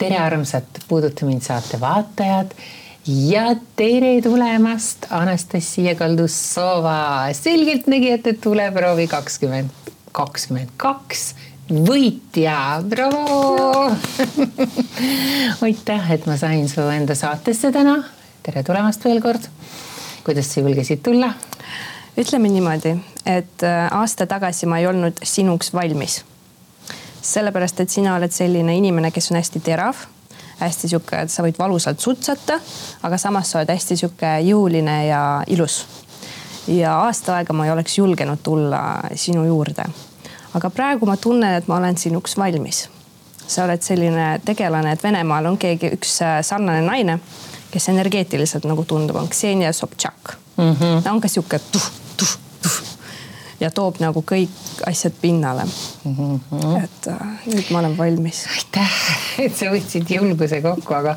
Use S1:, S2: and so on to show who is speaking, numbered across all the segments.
S1: tere, armsad Puuduta mind saate vaatajad ja tere tulemast, Anastasia Kaldussova, selgeltnägijate tuleproovi kakskümmend, kakskümmend kaks võitja, bravo aitäh, et ma sain su enda saatesse täna. tere tulemast veel kord. kuidas sa julgesid tulla?
S2: ütleme niimoodi, et äh, aasta tagasi ma ei olnud sinuks valmis sellepärast, et sina oled selline inimene, kes on hästi terav, hästi sihuke, et sa võid valusalt sutsata, aga samas sa oled hästi sihuke jõuline ja ilus. ja aasta aega ma ei oleks julgenud tulla sinu juurde. aga praegu ma tunnen, et ma olen sinuks valmis. sa oled selline tegelane, et Venemaal on keegi, üks äh, sarnane naine, kes energeetiliselt nagu tundub, on Ksenia Sobtšak mm. -hmm. ta on ka sihuke tuh, tuh, tuh ja toob nagu kõik asjad pinnale mm. -hmm. et äh, nüüd ma olen valmis.
S1: aitäh, et sa võtsid julguse kokku, aga,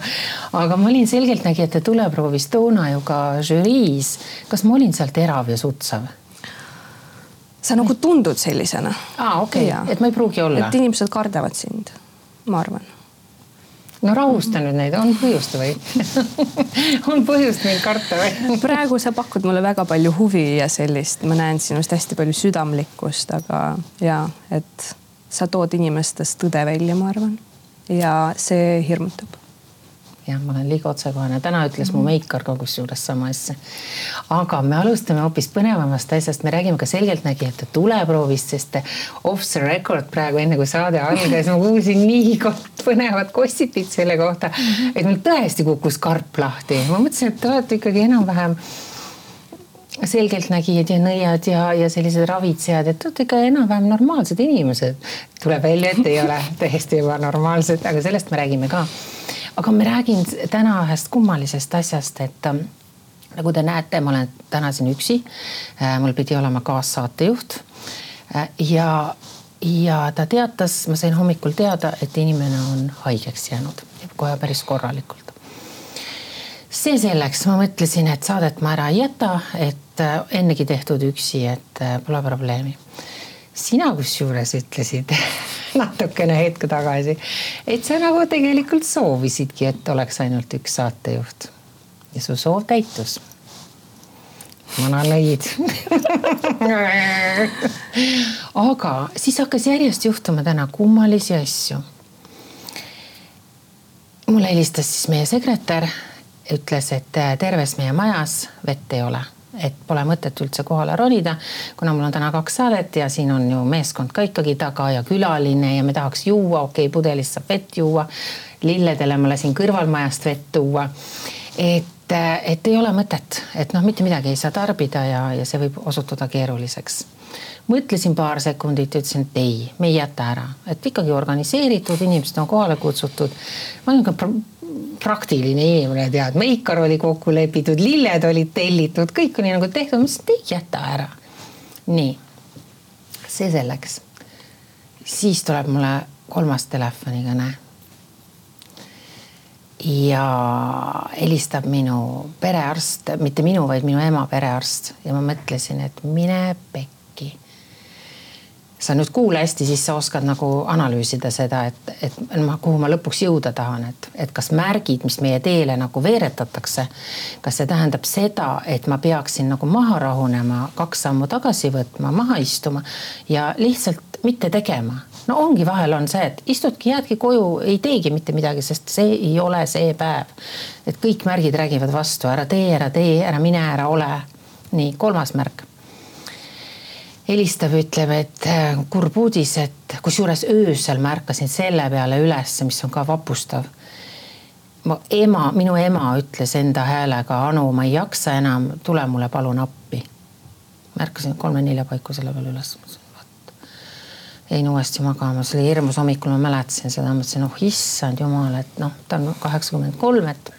S1: aga ma olin selgeltnägijate tuleproovis toona ju ka žüriis. kas ma olin seal terav ja sutsav?
S2: sa nagu tundud sellisena.
S1: aa, okei okay., et ma ei pruugi olla.
S2: et inimesed kardavad sind, ma arvan
S1: no rahusta nüüd neid, on põhjust või? On põhjust mind karta või?
S2: Praegu sa pakud mulle väga palju huvi ja sellist, ma näen sinust hästi palju südamlikkust, aga ja et sa tood inimestes tõde välja, ma arvan. ja see hirmutab.
S1: Jah, ma olen liiga otsekohene, täna ütles mu meikar ka kusjuures sama asja. aga me alustame hoopis põnevamast asjast, me räägime ka selgeltnägijate tuleproovist, sest off the record praegu, enne kui saade algas, ma kuulsin nii põnevat gossipit selle kohta, et mul tõesti kukkus karp lahti, ma mõtlesin, et te olete ikkagi enam-vähem selgeltnägijad ja nõiad ja, ja sellised ravitsejad, et te olete ikka enam-vähem normaalsed inimesed. tuleb välja, et ei ole täiesti ebanormaalsed, aga sellest me räägime ka. Aga ma räägin täna ühest kummalisest asjast, et ähm, nagu te näete, ma olen täna siin üksi. Äh, mul pidi olema kaassaatejuht äh, ja, ja ta teatas, ma sain hommikul teada, et inimene on haigeks jäänud kohe päris korralikult. see selleks, ma mõtlesin, et saadet ma ära ei jäta, et äh, ennegi tehtud üksi, et pole probleemi. sina kusjuures ütlesid natukene hetk tagasi, et sa nagu tegelikult soovisidki, et oleks ainult üks saatejuht ja su soov täitus. Manalõid aga siis hakkas järjest juhtuma täna kummalisi asju. mulle helistas siis meie sekretär, ütles, et terves meie majas vett ei ole et pole mõtet üldse kohale ronida, kuna mul on täna kaks saadet ja siin on ju meeskond ka ikkagi taga ja külaline ja me tahaks juua, okei okay,, pudelist saab vett juua. lilledele ma lasin kõrvalmajast vett tuua. Et, et ei ole mõtet, et noh, mitte midagi ei saa tarbida ja, ja see võib osutuda keeruliseks mõtlesin paar sekundit ja ütlesin, et ei, me ei jäta ära, et ikkagi organiseeritud, inimesed on kohale kutsutud. ma olen ka praktiline inimene, tead, meikar oli kokku lepitud, lilled olid tellitud, kõik oli nagu tehtud, ma ütlesin, et ei jäta ära. nii, see selleks. siis tuleb mulle kolmas telefonikõne. Ja helistab minu perearst, mitte minu, vaid minu ema perearst ja ma mõtlesin, et mine pekki sa nüüd kuula hästi, siis sa oskad nagu analüüsida seda, et, et ma, kuhu ma lõpuks jõuda tahan, et, et kas märgid, mis meie teele nagu veeretatakse, kas see tähendab seda, et ma peaksin nagu maha rahunema, kaks sammu tagasi võtma, maha istuma ja lihtsalt mitte tegema. no ongi, vahel on see, et istudki, jäädki koju, ei teegi mitte midagi, sest see ei ole see päev. et kõik märgid räägivad vastu, ära tee, ära tee, ära mine, ära ole. nii, kolmas märk helistab, ütleb, et äh, kurb uudis, et kusjuures öösel ma ärkasin selle peale üles, mis on ka vapustav. ma ema, minu ema ütles enda häälega, Anu, ma ei jaksa enam, tule mulle palun appi. ma ärkasin kolme-nelja paiku selle peale üles. jäin uuesti magama, see oli hirmus hommikul, ma mäletasin seda, mõtlesin, oh issand jumal, et noh, ta on kaheksakümmend kolm, et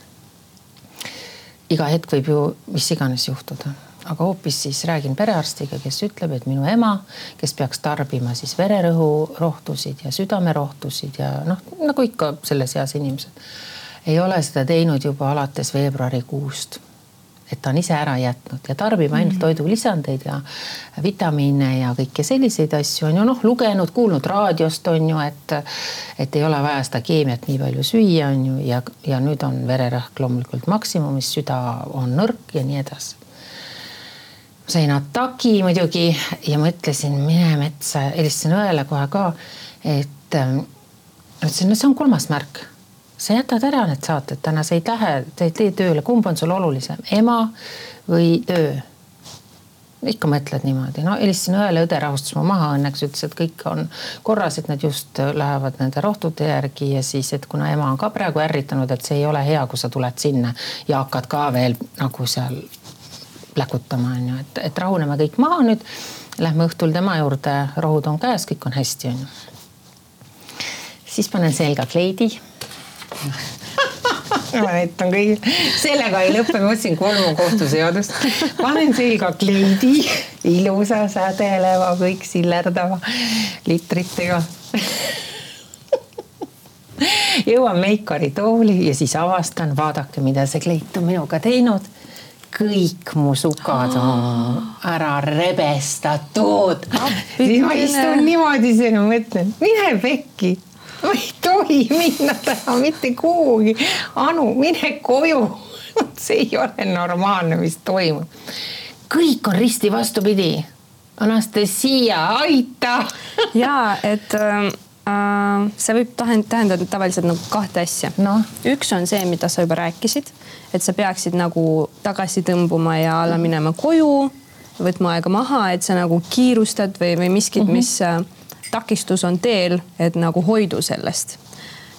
S1: iga hetk võib ju mis iganes juhtuda aga hoopis siis räägin perearstiga, kes ütleb, et minu ema, kes peaks tarbima siis vererõhurohtusid ja südamerohtusid ja noh, nagu ikka selles eas inimesed, ei ole seda teinud juba alates veebruarikuust. et ta on ise ära jätnud ja tarbib ainult mm -hmm. toidulisandeid ja vitamiine ja kõiki selliseid asju on ju noh, lugenud, kuulnud raadiost on ju, et et ei ole vaja seda keemiat nii palju süüa, on ju, ja, ja nüüd on vererõhk loomulikult maksimumis, süda on nõrk ja nii edasi sain ataki muidugi ja mõtlesin, mine metsa, helistasin õele kohe ka, et ähm, ütlesin, no see on kolmas märk. Sa jätad ära need saated täna, sa ei lähe, sa ei tee tööle, kumb on sul olulisem, ema või töö? ikka mõtled niimoodi, no helistasin õele, õde rahustas mu maha, õnneks ütles, et kõik on korras, et nad just lähevad nende rohtude järgi ja siis, et kuna ema on ka praegu ärritanud, et see ei ole hea, kui sa tuled sinna ja hakkad ka veel nagu seal pläkutama, on ju, et, et rahuneme kõik maha nüüd. Lähme õhtul tema juurde, rohud on käes, kõik on hästi, on ju. siis panen selga kleidi ma näitan kõigile, sellega ei lõpe, ma otsin kolmukohtuseadust, panen selga kleidi, ilusa sädeleva, kõik sillerdava litritega jõuan Meikari tooli ja siis avastan, vaadake, mida see kleit on minuga teinud. Kõik mu sukad on ära rebestatud. siis ma istun niimoodi siin ja mõtlen, mine pekki ma ei tohi minna täna mitte kuhugi. Anu, mine koju. see ei ole normaalne, mis toimub. kõik on risti vastupidi. Anastasia, aita
S2: ja et äh, äh see võib tähendada tavaliselt nagu kahte asja
S1: no..
S2: üks on see, mida sa juba rääkisid, et sa peaksid nagu tagasi tõmbuma ja alla minema koju, võtma aega maha, et sa nagu kiirustad või, või miskit mm, -hmm. mis äh, takistus on teel, et nagu hoidu sellest.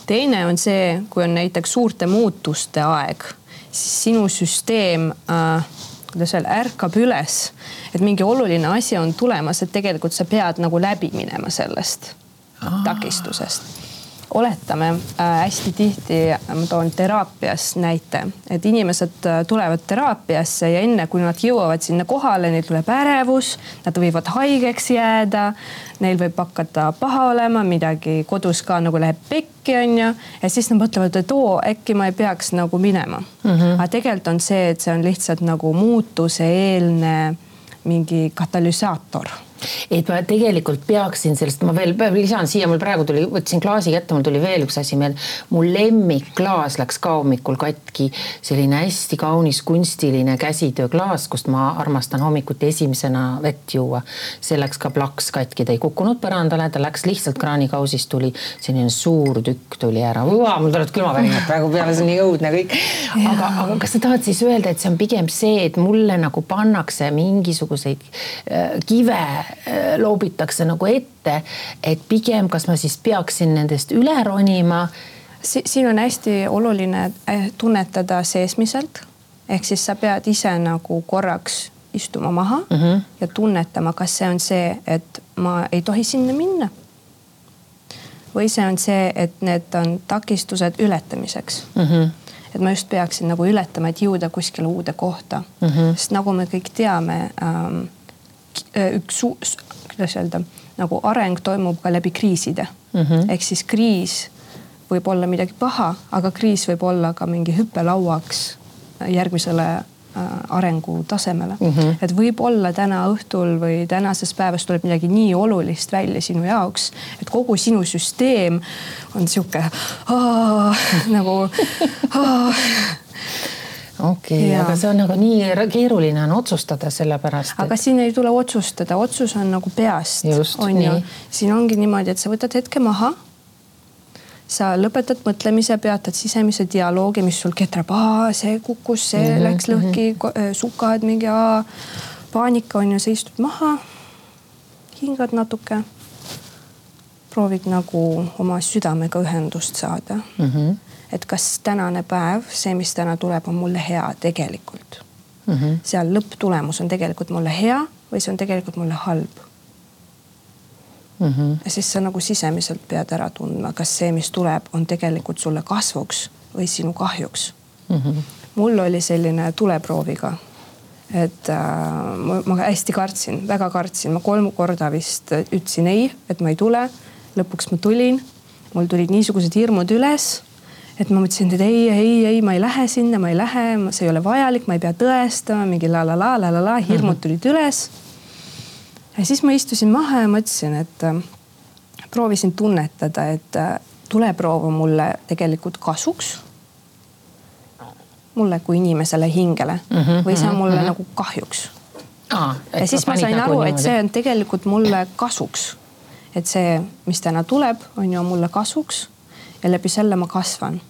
S2: teine on see, kui on näiteks suurte muutuste aeg, siis sinu süsteem äh, kuidas öelda, ärkab üles, et mingi oluline asi on tulemas, et tegelikult sa pead nagu läbi minema sellest Aa. takistusest oletame äh, hästi tihti, ma toon teraapias näite, et inimesed äh, tulevad teraapiasse ja enne kui nad jõuavad sinna kohale, neil tuleb ärevus, nad võivad haigeks jääda. Neil võib hakata paha olema, midagi kodus ka nagu läheb pekki, onju. ja siis nad mõtlevad, et oo, äkki ma ei peaks nagu minema mm. -hmm. aga tegelikult on see, et see on lihtsalt nagu muutuse eelne mingi katalüsaator
S1: et ma tegelikult peaksin sellest, ma veel lisan siia, mul praegu tuli, võtsin klaasi kätte, mul tuli veel üks asi meelde. mu lemmikklaas läks ka hommikul katki, selline hästi kaunis kunstiline käsitööklaas, kust ma armastan hommikuti esimesena vett juua. see läks ka plaks katki, ta ei kukkunud põrandale, ta läks lihtsalt kraanikausist tuli selline suur tükk tuli ära. mul tulevad külmavärinad praegu peale, see on nii õudne kõik. aga, aga kas sa tahad siis öelda, et see on pigem see, et mulle nagu pannakse mingisuguseid äh, kive loobitakse nagu ette, et pigem, kas ma siis peaksin nendest üle ronima
S2: si. siin on hästi oluline äh, tunnetada seesmiselt ehk siis sa pead ise nagu korraks istuma maha mm -hmm. ja tunnetama, kas see on see, et ma ei tohi sinna minna. või see on see, et need on takistused ületamiseks mm. -hmm et ma just peaksin nagu ületama, et jõuda kuskile uude kohta mm. -hmm. sest nagu me kõik teame ähm,, Äh, üks, kuidas öelda, nagu areng toimub ka läbi kriiside mm -hmm. ehk siis kriis võib olla midagi paha, aga kriis võib olla ka mingi hüppelauaks järgmisele äh, arengutasemele mm. -hmm. et võib-olla täna õhtul või tänases päevas tuleb midagi nii olulist välja sinu jaoks, et kogu sinu süsteem on sihuke nagu
S1: okei okay,, aga see on nagu nii keeruline on otsustada sellepärast et....
S2: aga siin ei tule otsustada, otsus on nagu peast, on ju. siin ongi niimoodi, et sa võtad hetke maha. sa lõpetad mõtlemise, peatad sisemise dialoogi, mis sul ketrab, see kukkus, see mm -hmm, läks lõhki mm, -hmm. sukad mingi aa, paanika on ju, sa istud maha. hingad natuke. proovid nagu oma südamega ühendust saada mm. -hmm et kas tänane päev, see, mis täna tuleb, on mulle hea tegelikult mm. -hmm. seal lõpptulemus on tegelikult mulle hea või see on tegelikult mulle halb mm. -hmm. ja siis sa nagu sisemiselt pead ära tundma, kas see, mis tuleb, on tegelikult sulle kasvuks või sinu kahjuks mm. -hmm. mul oli selline tuleprooviga et äh, ma, ma hästi kartsin, väga kartsin, ma kolm korda vist ütlesin ei, et ma ei tule. lõpuks ma tulin, mul tulid niisugused hirmud üles et ma mõtlesin, et ei, ei, ei, ma ei lähe sinna, ma ei lähe, see ei ole vajalik, ma ei pea tõestama, mingi la la la la la la, hirmud tulid üles. ja siis ma istusin maha ja mõtlesin, et äh, proovisin tunnetada, et äh, tuleproov on mulle tegelikult kasuks. mulle kui inimesele hingele mm -hmm, või see on mulle mm -hmm. nagu kahjuks. ja siis ma sain nagu aru, et see on tegelikult mulle kasuks. et see, mis täna tuleb, on ju mulle kasuks ja läbi selle ma kasvan.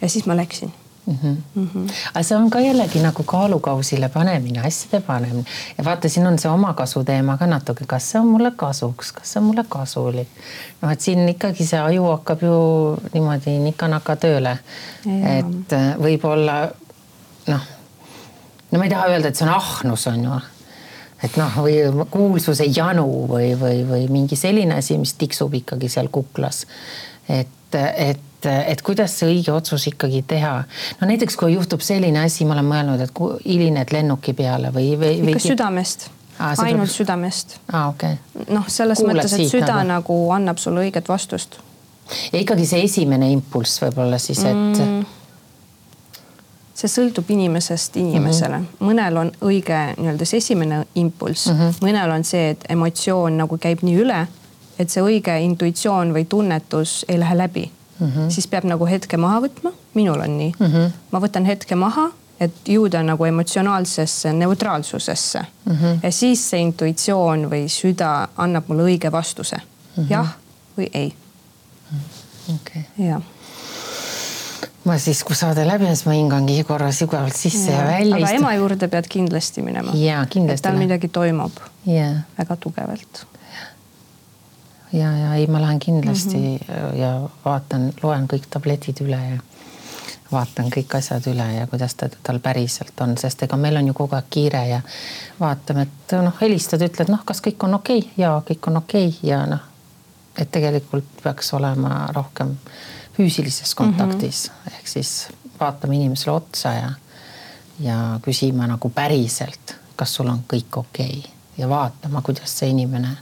S2: ja siis ma läksin
S1: mm. -hmm. Mm -hmm. aga see on ka jällegi nagu kaalukausile panemine, asjade panemine ja vaata, siin on see omakasu teema ka natuke, kas see on mulle kasuks, kas see on mulle kasulik. noh, et siin ikkagi see aju hakkab ju niimoodi nika-naka tööle. et äh, võib-olla noh, no ma ei taha öelda, et see on ahnus, on ju et noh, või kuulsuse janu või, või, või mingi selline asi, mis tiksub ikkagi seal kuklas. et, et et, et kuidas see õige otsus ikkagi teha. no näiteks, kui juhtub selline asi, ma olen mõelnud, et hilined lennuki peale või, või.
S2: ikka südamest Aa, ainult tuleb... südamest.
S1: okei
S2: okay.. noh, selles Kuulad mõttes, et süda nagu... nagu annab sulle õiget vastust.
S1: ja ikkagi see esimene impulss võib-olla siis, et mm
S2: see sõltub inimesest inimesele mm, -hmm. mõnel on õige nii-öelda see esimene impulss mm, -hmm. mõnel on see, et emotsioon nagu käib nii üle, et see õige intuitsioon või tunnetus ei lähe läbi mm, -hmm. siis peab nagu hetke maha võtma. minul on nii mm, -hmm. ma võtan hetke maha, et jõuda nagu emotsionaalsesse neutraalsusesse mm. -hmm. ja siis see intuitsioon või süda annab mulle õige vastuse mm, -hmm. jah või ei
S1: mm. okay..
S2: jah
S1: ma siis, kui saade läbi on, siis ma hingangi korra sügavalt sisse ja, ja välja.
S2: aga ema juurde pead kindlasti minema.
S1: ja kindlasti.
S2: tal midagi toimub väga tugevalt
S1: ja, ja ei, ma lähen kindlasti mm -hmm. ja vaatan, loen kõik tabletid üle ja vaatan kõik asjad üle ja kuidas ta tal päriselt on, sest ega meil on ju kogu aeg kiire ja vaatame, et noh, helistad, ütled noh, kas kõik on okei okay? ja kõik on okei okay. ja noh, et tegelikult peaks olema rohkem füüsilises kontaktis mm -hmm. ehk siis vaatame inimesele otsa ja ja küsima nagu päriselt, kas sul on kõik okei okay? ja vaatama, kuidas see inimene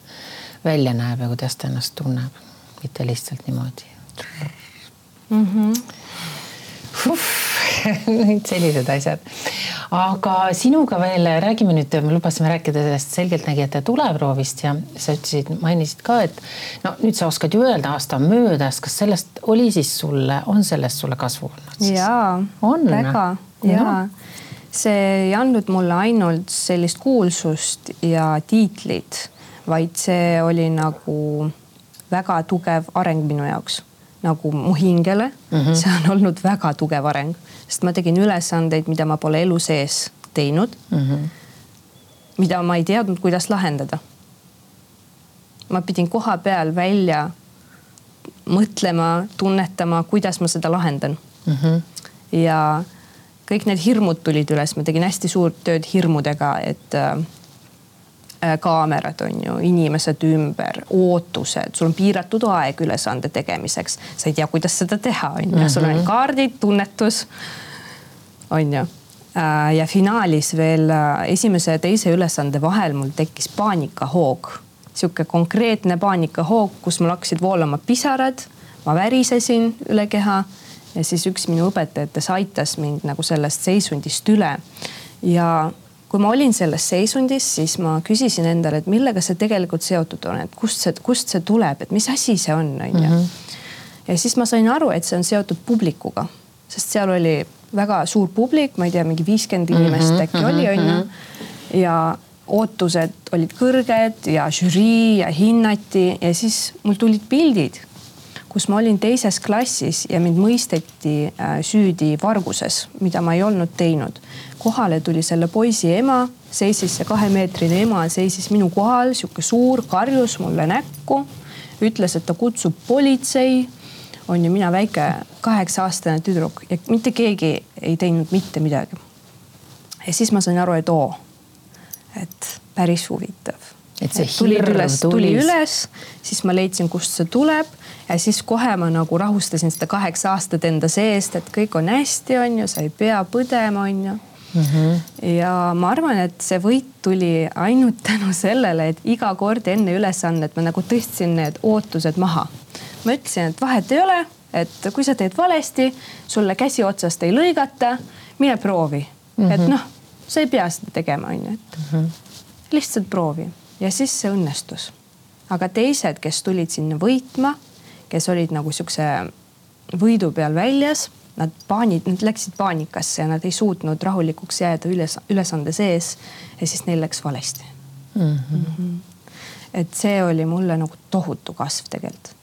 S1: välja näeb ja kuidas ta ennast tunneb, mitte lihtsalt niimoodi
S2: mm. -hmm.
S1: sellised asjad. aga sinuga veel räägime nüüd, me lubasime rääkida sellest selgeltnägijate tuleproovist ja sa ütlesid, mainisid ka, et no nüüd sa oskad ju öelda, aasta on möödas, kas sellest oli siis sulle, on sellest sulle kasu olnud?
S2: jaa, väga ja see ei andnud mulle ainult sellist kuulsust ja tiitlit vaid see oli nagu väga tugev areng minu jaoks, nagu mu hingele mm. -hmm. see on olnud väga tugev areng, sest ma tegin ülesandeid, mida ma pole elu sees teinud mm. -hmm. mida ma ei teadnud, kuidas lahendada. ma pidin koha peal välja mõtlema, tunnetama, kuidas ma seda lahendan mm. -hmm. ja kõik need hirmud tulid üles, ma tegin hästi suurt tööd hirmudega, et äh, kaamerad on ju, inimesed ümber, ootused, sul on piiratud aeg ülesande tegemiseks, sa ei tea, kuidas seda teha, on ju, sul on mhm. kaardid, tunnetus. on ju. Äh, ja finaalis veel äh, esimese ja teise ülesande vahel mul tekkis paanikahoog, sihuke konkreetne paanikahoog, kus mul hakkasid voolama pisarad, ma värisesin üle keha ja siis üks minu õpetajatest aitas mind nagu sellest seisundist üle. Ja kui ma olin selles seisundis, siis ma küsisin endale, et millega see tegelikult seotud on, et kust see, kust see tuleb, et mis asi see on, on ju. Mhm. ja siis ma sain aru, et see on seotud publikuga, sest seal oli väga suur publik, ma ei tea, mingi viiskümmend inimest mm -hmm, äkki mm -hmm, oli, on ju. Mhm. ja ootused olid kõrged ja žürii ja hinnati ja siis mul tulid pildid kus ma olin teises klassis ja mind mõisteti äh, süüdi varguses, mida ma ei olnud teinud. Kohale tuli selle poisi ema, seisis see kahemeetrine ema, seisis minu kohal, sihuke suur, karjus mulle näkku, ütles, et ta kutsub politsei. On ju mina väike kaheksa-aastane tüdruk ja mitte keegi ei teinud mitte midagi. ja siis ma sain aru, et oo, et päris huvitav.
S1: et see et tuli üles,
S2: tuli üles, siis ma leidsin, kust see tuleb. Ja siis kohe ma nagu rahustasin seda kaheksa aastat enda seest, et kõik on hästi, on ju, sa ei pea põdema, on ju mm. -hmm. ja ma arvan, et see võit tuli ainult tänu sellele, et iga kord enne ülesannet ma nagu tõstsin need ootused maha. ma ütlesin, et vahet ei ole, et kui sa teed valesti, sulle käsi otsast ei lõigata, mine proovi mm, -hmm. et noh, sa ei pea seda tegema, on ju, et mm -hmm. lihtsalt proovi ja siis see õnnestus. aga teised, kes tulid sinna võitma, kes olid nagu siukse võidu peal väljas nad paanid, nad läksid paanikasse ja nad ei suutnud rahulikuks jääda üles, ülesande sees. ja siis neil läks valesti mm. -hmm. Mm -hmm. et see oli mulle nagu tohutu kasv tegelikult.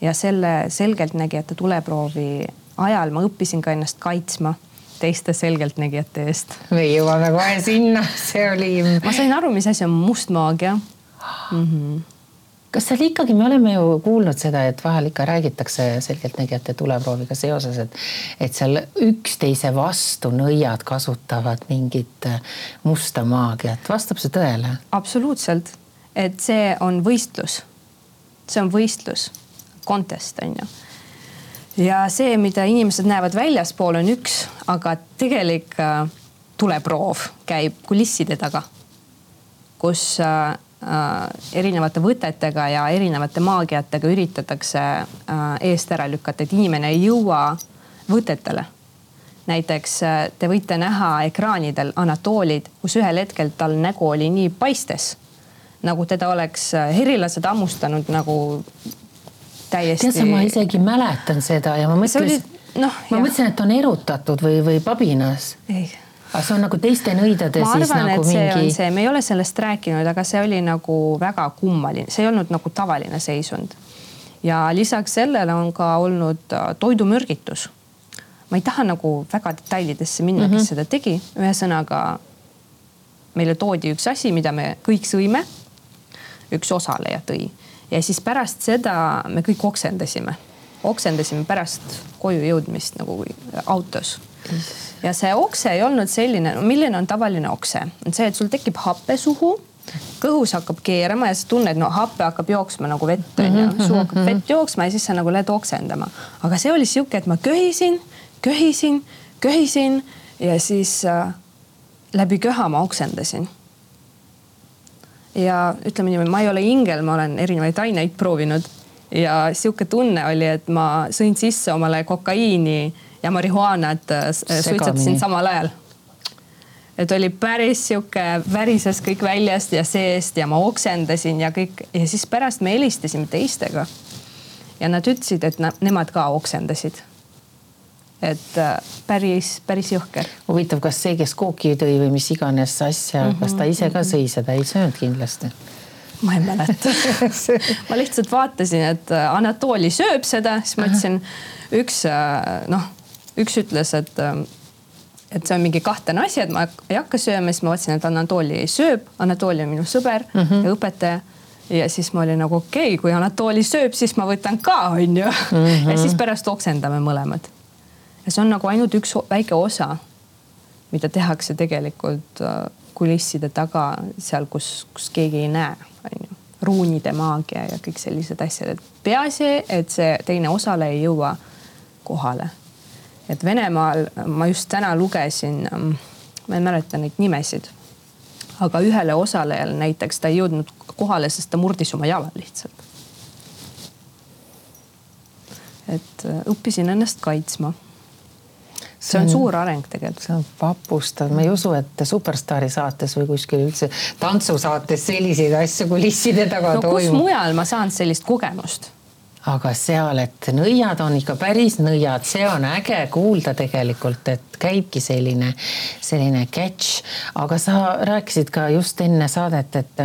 S2: ja selle selgeltnägijate tuleproovi ajal ma õppisin ka ennast kaitsma teiste selgeltnägijate eest.
S1: me jõuame kohe sinna, see oli.
S2: ma sain aru, mis asi on must maagia mm.
S1: -hmm kas seal ikkagi, me oleme ju kuulnud seda, et vahel ikka räägitakse selgeltnägijate tuleprooviga seoses, et, et seal üksteise vastu nõiad kasutavad mingit äh, musta maagiat, vastab see tõele?
S2: absoluutselt, et see on võistlus. see on võistlus, contest on ju. ja see, mida inimesed näevad väljaspool, on üks, aga tegelik äh, tuleproov käib kulisside taga, kus äh, erinevate võtetega ja erinevate maagiatega üritatakse äh, eest ära lükata, et inimene ei jõua võtetele. näiteks äh, te võite näha ekraanidel Anatolid, kus ühel hetkel tal nägu oli nii paistes, nagu teda oleks herilased hammustanud nagu täiesti.
S1: tead sa, ma isegi mäletan seda ja ma mõtlesin, no, ma jah. mõtlesin, et on erutatud või, või pabinas.
S2: ei
S1: aga see on nagu teiste nõidade
S2: ma
S1: siis
S2: arvan,
S1: nagu
S2: mingi.
S1: see
S2: me ei ole sellest rääkinud, aga see oli nagu väga kummaline, see ei olnud nagu tavaline seisund. ja lisaks sellele on ka olnud äh, toidumürgitus. ma ei taha nagu väga detailidesse minna mm, -hmm. kes mhm. seda tegi, ühesõnaga meile toodi üks asi, mida me kõik sõime. üks osaleja tõi ja siis pärast seda me kõik oksendasime, oksendasime pärast koju jõudmist nagu autos ja see okse ei olnud selline, milline on tavaline okse, on see, et sul tekib happe suhu kõhus hakkab keerama ja sa tunned, no happe hakkab jooksma nagu vett mhm, suu hakkab mhm. vett jooksma ja siis sa nagu lähed oksendama. aga see oli sihuke, et ma köhisin, köhisin, köhisin ja siis äh, läbi köha ma oksendasin. ja ütleme niimoodi, ma ei ole ingel, ma olen erinevaid aineid proovinud ja sihuke tunne oli, et ma sõin sisse omale kokaiini ja marihuaanat äh, suitsetasin samal ajal. et oli päris sihuke, värises kõik väljast ja seest ja ma oksendasin ja kõik ja siis pärast me helistasime teistega. ja nad ütlesid, et nad, nemad ka oksendasid et äh, päris, päris jõhker.
S1: huvitav, kas see, kes kooki tõi või mis iganes asja mm, -hmm. kas ta ise ka sõi seda, ei söönud kindlasti?
S2: ma ei mäleta ma lihtsalt vaatasin, et äh, Anatoli sööb seda, siis ma ütlesin, üks noh üks ütles, et, ähm, et see on mingi kahtlane asi, et ma ei hakka sööma, siis ma vaatasin, et Anatoli sööb, Anatoli on minu sõber mm -hmm. ja õpetaja ja siis ma olin nagu okei okay,, kui Anatoli sööb, siis ma võtan ka, onju ja siis pärast oksendame mõlemad. ja see on nagu ainult üks väike osa, mida tehakse tegelikult äh, kulisside taga seal, kus, kus keegi ei näe, onju. ruunide maagia ja kõik sellised asjad, et peaasi, et see teine osaleja ei jõua kohale et Venemaal ma just täna lugesin, ähm, ma ei mäleta neid nimesid, aga ühele osalejale näiteks ta ei jõudnud kohale, sest ta murdis oma jala lihtsalt. et äh, õppisin ennast kaitsma see on suur areng tegelikult.
S1: see on vapustav, ma ei usu, et Superstaari saates või kuskil üldse tantsusaates selliseid asju kulisside taga
S2: no, toimub. kus mujal ma saan sellist kogemust?
S1: Aga seal, et nõiad on ikka päris nõiad, see on äge kuulda tegelikult, et käibki selline, selline catch. aga sa rääkisid ka just enne saadet, et,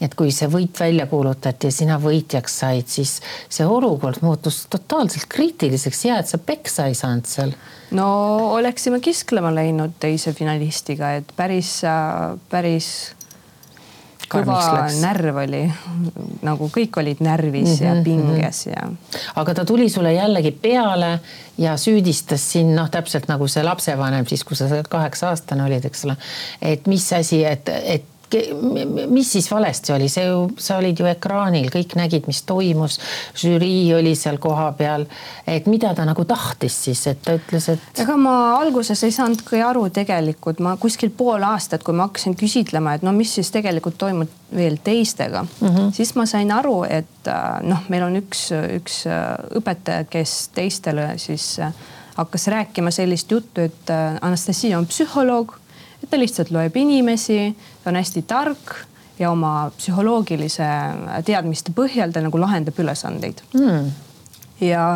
S1: et kui see võit välja kuulutati ja sina võitjaks said, siis see olukord muutus totaalselt kriitiliseks. hea, et sa peksa ei saanud seal.
S2: no oleksime kisklema läinud teise finalistiga, et päris, päris kõva närv oli, nagu kõik olid närvis mm -hmm, ja mhm, pinges ja.
S1: aga ta tuli sulle jällegi peale ja süüdistas sind noh, täpselt nagu see lapsevanem siis, kui sa kaheksa aastane olid, eks ole. et mis asi, et, et mis siis valesti oli, see ju, sa olid ju ekraanil, kõik nägid, mis toimus. žürii oli seal kohapeal, et mida ta nagu tahtis siis, et ta ütles, et.
S2: ega ma alguses ei saanudki aru tegelikult, ma kuskil pool aastat, kui ma hakkasin küsitlema, et no mis siis tegelikult toimub veel teistega mm, -hmm. siis ma sain aru, et äh, noh, meil on üks, üks äh, õpetaja, kes teistele siis äh, hakkas rääkima sellist juttu, et Anastasia on psühholoog ta lihtsalt loeb inimesi, ta on hästi tark ja oma psühholoogilise teadmiste põhjal ta nagu lahendab ülesandeid mm.. ja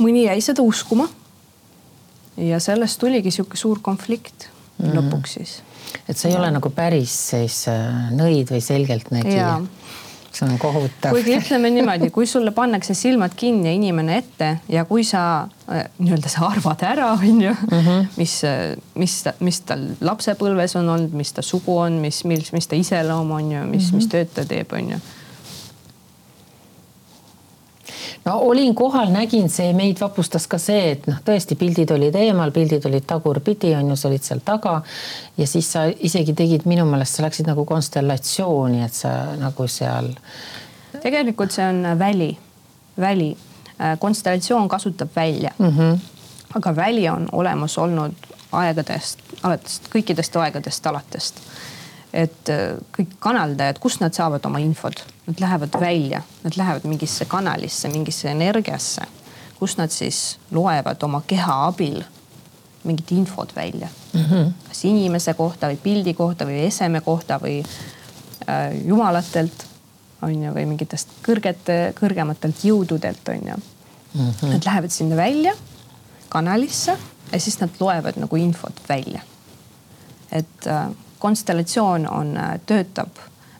S2: mõni jäi seda uskuma. ja sellest tuligi sihuke suur konflikt mm. lõpuks siis.
S1: et sa ei ja. ole nagu päris siis äh, nõid või selgeltnägija see on kohutav.
S2: kuigi ütleme niimoodi, kui sulle pannakse silmad kinni inimene ette ja kui sa äh, nii-öelda sa arvad ära, on ju mm, -hmm. mis, äh, mis, mis tal lapsepõlves on olnud, mis ta sugu on, mis, mis, mis ta iseloom on ju, mis mm, -hmm. mis tööd ta teeb, on ju
S1: no olin kohal, nägin, see meid vapustas ka see, et noh, tõesti pildid olid eemal, pildid olid tagurpidi, on ju, sa olid seal taga. ja siis sa isegi tegid minu meelest, sa läksid nagu konstellatsiooni, et sa nagu seal.
S2: tegelikult see on väli, väli. Äh, konstellatsioon kasutab välja mm. -hmm. aga väli on olemas olnud aegadest, alates kõikidest aegadest alatest et äh, kõik kanaldajad, kust nad saavad oma infot, nad lähevad välja, nad lähevad mingisse kanalisse, mingisse energiasse, kus nad siis loevad oma keha abil mingit infot välja mm. -hmm. kas inimese kohta või pildi kohta või eseme kohta või äh, jumalatelt on ju, või mingitest kõrgete, kõrgematelt jõududelt on ju mm. -hmm. Nad lähevad sinna välja kanalisse ja siis nad loevad nagu infot välja. et äh, konstellatsioon on, äh, töötab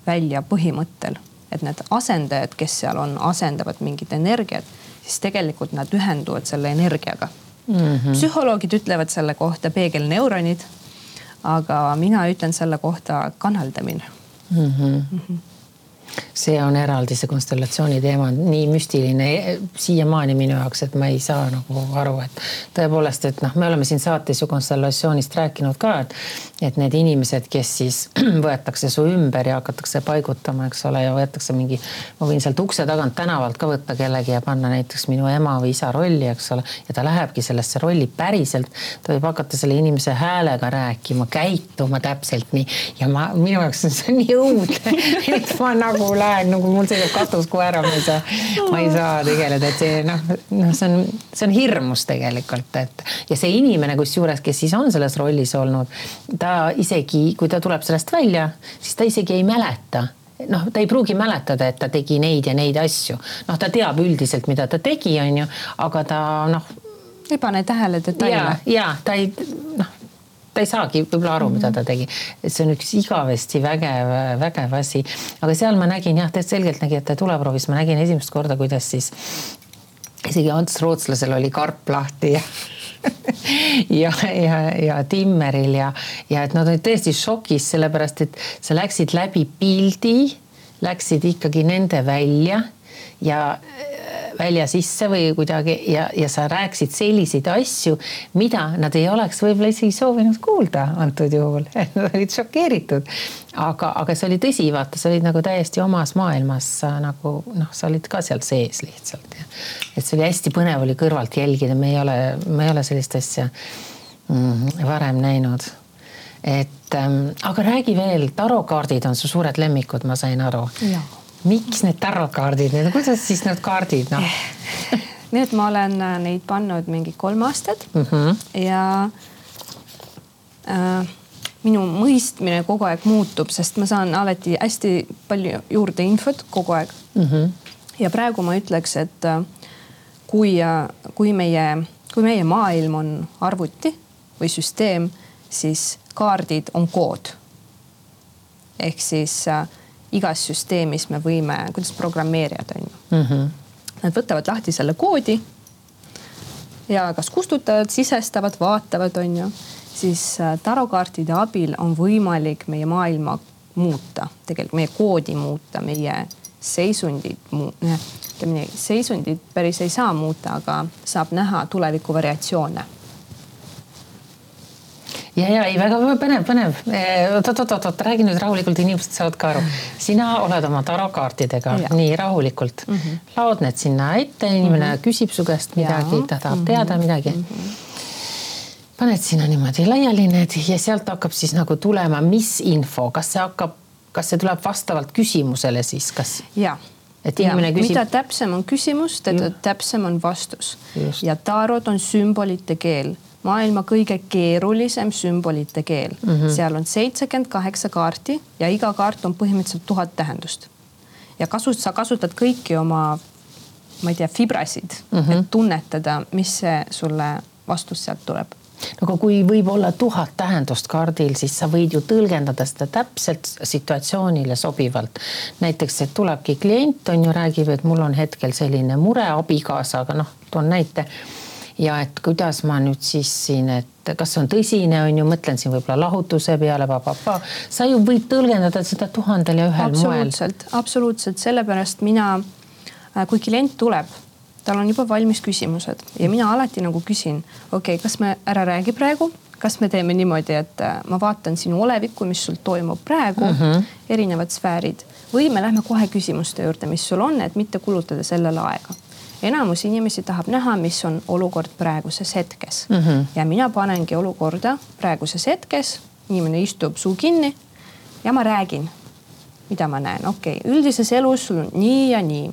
S2: välja põhimõttel, et need asendajad, kes seal on, asendavad mingit energiat, siis tegelikult nad ühenduvad selle energiaga mm. -hmm. psühholoogid ütlevad selle kohta peegelneuronid. aga mina ütlen selle kohta kanaldamine mm. -hmm. Mm -hmm
S1: see on eraldi, see konstellatsiooni teema nii müstiline siiamaani minu jaoks, et ma ei saa nagu aru, et tõepoolest, et noh, me oleme siin saates ju konstellatsioonist rääkinud ka, et et need inimesed, kes siis võetakse su ümber ja hakatakse paigutama, eks ole, ja võetakse mingi, ma võin sealt ukse tagant tänavalt ka võtta kellegi ja panna näiteks minu ema või isa rolli, eks ole, ja ta lähebki sellesse rolli päriselt. ta võib hakata selle inimese häälega rääkima, käituma täpselt nii ja ma, minu jaoks on see nii õudne, et ma nagu lähen nagu mul sõidab katus koera, ma ei saa, ma ei saa tegeleda, et see noh, noh, see on, see on hirmus tegelikult, et ja see inimene, kusjuures, kes siis on selles rollis olnud, ta isegi, kui ta tuleb sellest välja, siis ta isegi ei mäleta noh, ta ei pruugi mäletada, et ta tegi neid ja neid asju. noh, ta teab üldiselt, mida ta tegi, on ju, aga ta noh.
S2: ei pane tähele detaile.
S1: ja, ja ta ei noh, ta ei saagi võib-olla aru, mida ta tegi. et see on üks igavesti vägev, vägev asi. aga seal ma nägin jah, täitsa selgeltnägijate tuleproovis ma nägin esimest korda, kuidas siis isegi Ants Rootslasel oli karp lahti ja ja, ja, ja Timmeril ja, ja et nad olid tõesti šokis, sellepärast et sa läksid läbi pildi, läksid ikkagi nende välja ja välja sisse või kuidagi ja, ja sa rääkisid selliseid asju, mida nad ei oleks võib-olla isegi soovinud kuulda antud juhul. Nad olid šokeeritud. aga, aga see oli tõsi, vaata, sa olid nagu täiesti omas maailmas nagu noh, sa olid ka seal sees lihtsalt et see oli hästi põnev oli kõrvalt jälgida, me ei ole, me ei ole sellist asja mm, varem näinud. Et ähm, aga räägi veel, tarokaardid on su suured lemmikud, ma sain aru miks need tarokaardid, kuidas siis need kaardid noh?
S2: Need ma olen äh, neid pannud mingi kolm aastat mm -hmm. ja äh, minu mõistmine kogu aeg muutub, sest ma saan alati hästi palju juurde infot kogu aeg mm. -hmm. ja praegu ma ütleks, et äh, kui, äh, kui meie, kui meie maailm on arvuti või süsteem, siis kaardid on kood. ehk siis äh, igas süsteemis me võime, kuidas programmeerijad on ju mm. -hmm. Nad võtavad lahti selle koodi ja kas kustutavad, sisestavad, vaatavad, on ju, siis äh, tarokaartide abil on võimalik meie maailma muuta, tegelikult meie koodi muuta, meie seisundit muuta. ütleme nii, seisundit päris ei saa muuta, aga saab näha tuleviku variatsioone
S1: ja, ja ei, väga põnev, põnev. oot-oot-oot, räägi nüüd rahulikult, inimesed saavad ka aru. sina oled oma tarokaartidega ja. nii rahulikult mm, -hmm. laod need sinna ette, inimene mm -hmm. küsib su käest midagi, ta tahab mm -hmm. teada midagi mm. -hmm paned sinna niimoodi laiali need ja sealt hakkab siis nagu tulema, mis info, kas see hakkab, kas see tuleb vastavalt küsimusele siis, kas?
S2: ja
S1: et inimene küsib.
S2: mida täpsem on küsimus, teda täpsem on vastus. ja taarot on sümbolite keel, maailma kõige keerulisem sümbolite keel mm. -hmm. seal on seitsekümmend kaheksa kaarti ja iga kaart on põhimõtteliselt tuhat tähendust. ja kasut-, sa kasutad kõiki oma, ma ei tea, fibrasid mm, -hmm. et tunnetada, mis see sulle vastus sealt tuleb
S1: no aga kui võib olla tuhat tähendust kaardil, siis sa võid ju tõlgendada seda täpselt situatsioonile sobivalt. näiteks, et tulebki klient on ju, räägib, et mul on hetkel selline mure abikaasaga, noh, toon näite. Ja et kuidas ma nüüd siis siin, et kas see on tõsine, on ju, mõtlen siin võib-olla lahutuse peale, sa ju võid tõlgendada seda tuhandel ja ühel
S2: moel. absoluutselt, absoluutselt, sellepärast mina, kui klient tuleb tal on juba valmis küsimused ja mina alati nagu küsin, okei okay,, kas me, ära räägi praegu, kas me teeme niimoodi, et äh, ma vaatan sinu olevikku, mis sul toimub praegu mm, -hmm. erinevad sfäärid või me lähme kohe küsimuste juurde, mis sul on, et mitte kulutada sellele aega. Enamus inimesi tahab näha, mis on olukord praeguses hetkes mm -hmm. ja mina panengi olukorda praeguses hetkes, inimene istub suu kinni ja ma räägin, mida ma näen, okei okay,, üldises elus sul on nii ja nii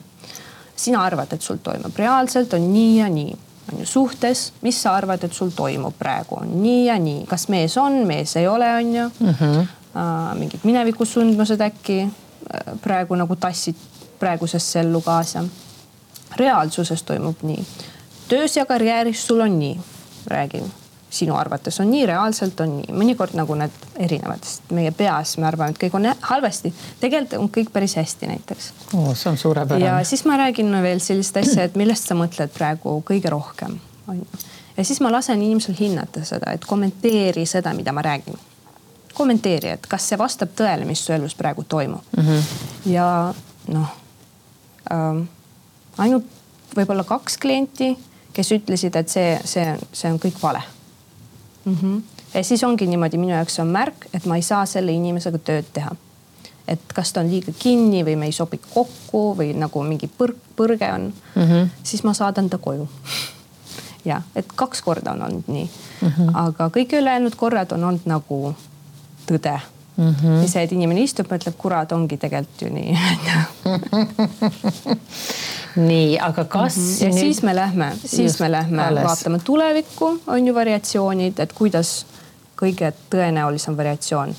S2: sina arvad, et sul toimub, reaalselt on nii ja nii on ju suhtes, mis sa arvad, et sul toimub praegu, on nii ja nii, kas mees on, mees ei ole, on ju mm. -hmm. Uh, mingid minevikusündmused äkki praegu nagu tassid praegusesse ellu kaasa. Reaalsuses toimub nii, töös ja karjääris sul on nii, räägin sinu arvates on nii, reaalselt on nii, mõnikord nagu need erinevad, sest meie peas me arvame, et kõik on halvasti, tegelikult on kõik päris hästi näiteks
S1: oh,. see on suurepärane.
S2: ja siis ma räägin veel sellist asja, et millest sa mõtled praegu kõige rohkem, on ju. ja siis ma lasen inimesel hinnata seda, et kommenteeri seda, mida ma räägin. kommenteeri, et kas see vastab tõele, mis su elus praegu toimub mm. -hmm. ja noh ähm,, ainult võib-olla kaks klienti kes ütlesid, et see, see, see on kõik vale mm. -hmm. ja siis ongi niimoodi, minu jaoks on märk, et ma ei saa selle inimesega tööd teha. et kas ta on liiga kinni või me ei sobi kokku või nagu mingi põrg, põrge on mm, -hmm. siis ma saadan ta koju ja et kaks korda on olnud nii mm, -hmm. aga kõik ülejäänud korrad on olnud nagu tõde mm. -hmm. ja see, et inimene istub, mõtleb, kurat, ongi tegelikult ju nii
S1: nii, aga kas mm. -hmm.
S2: ja nüüd... siis me lähme, siis Just, me lähme alles. vaatame tulevikku, on ju variatsioonid, et kuidas kõige tõenäolisem variatsioon.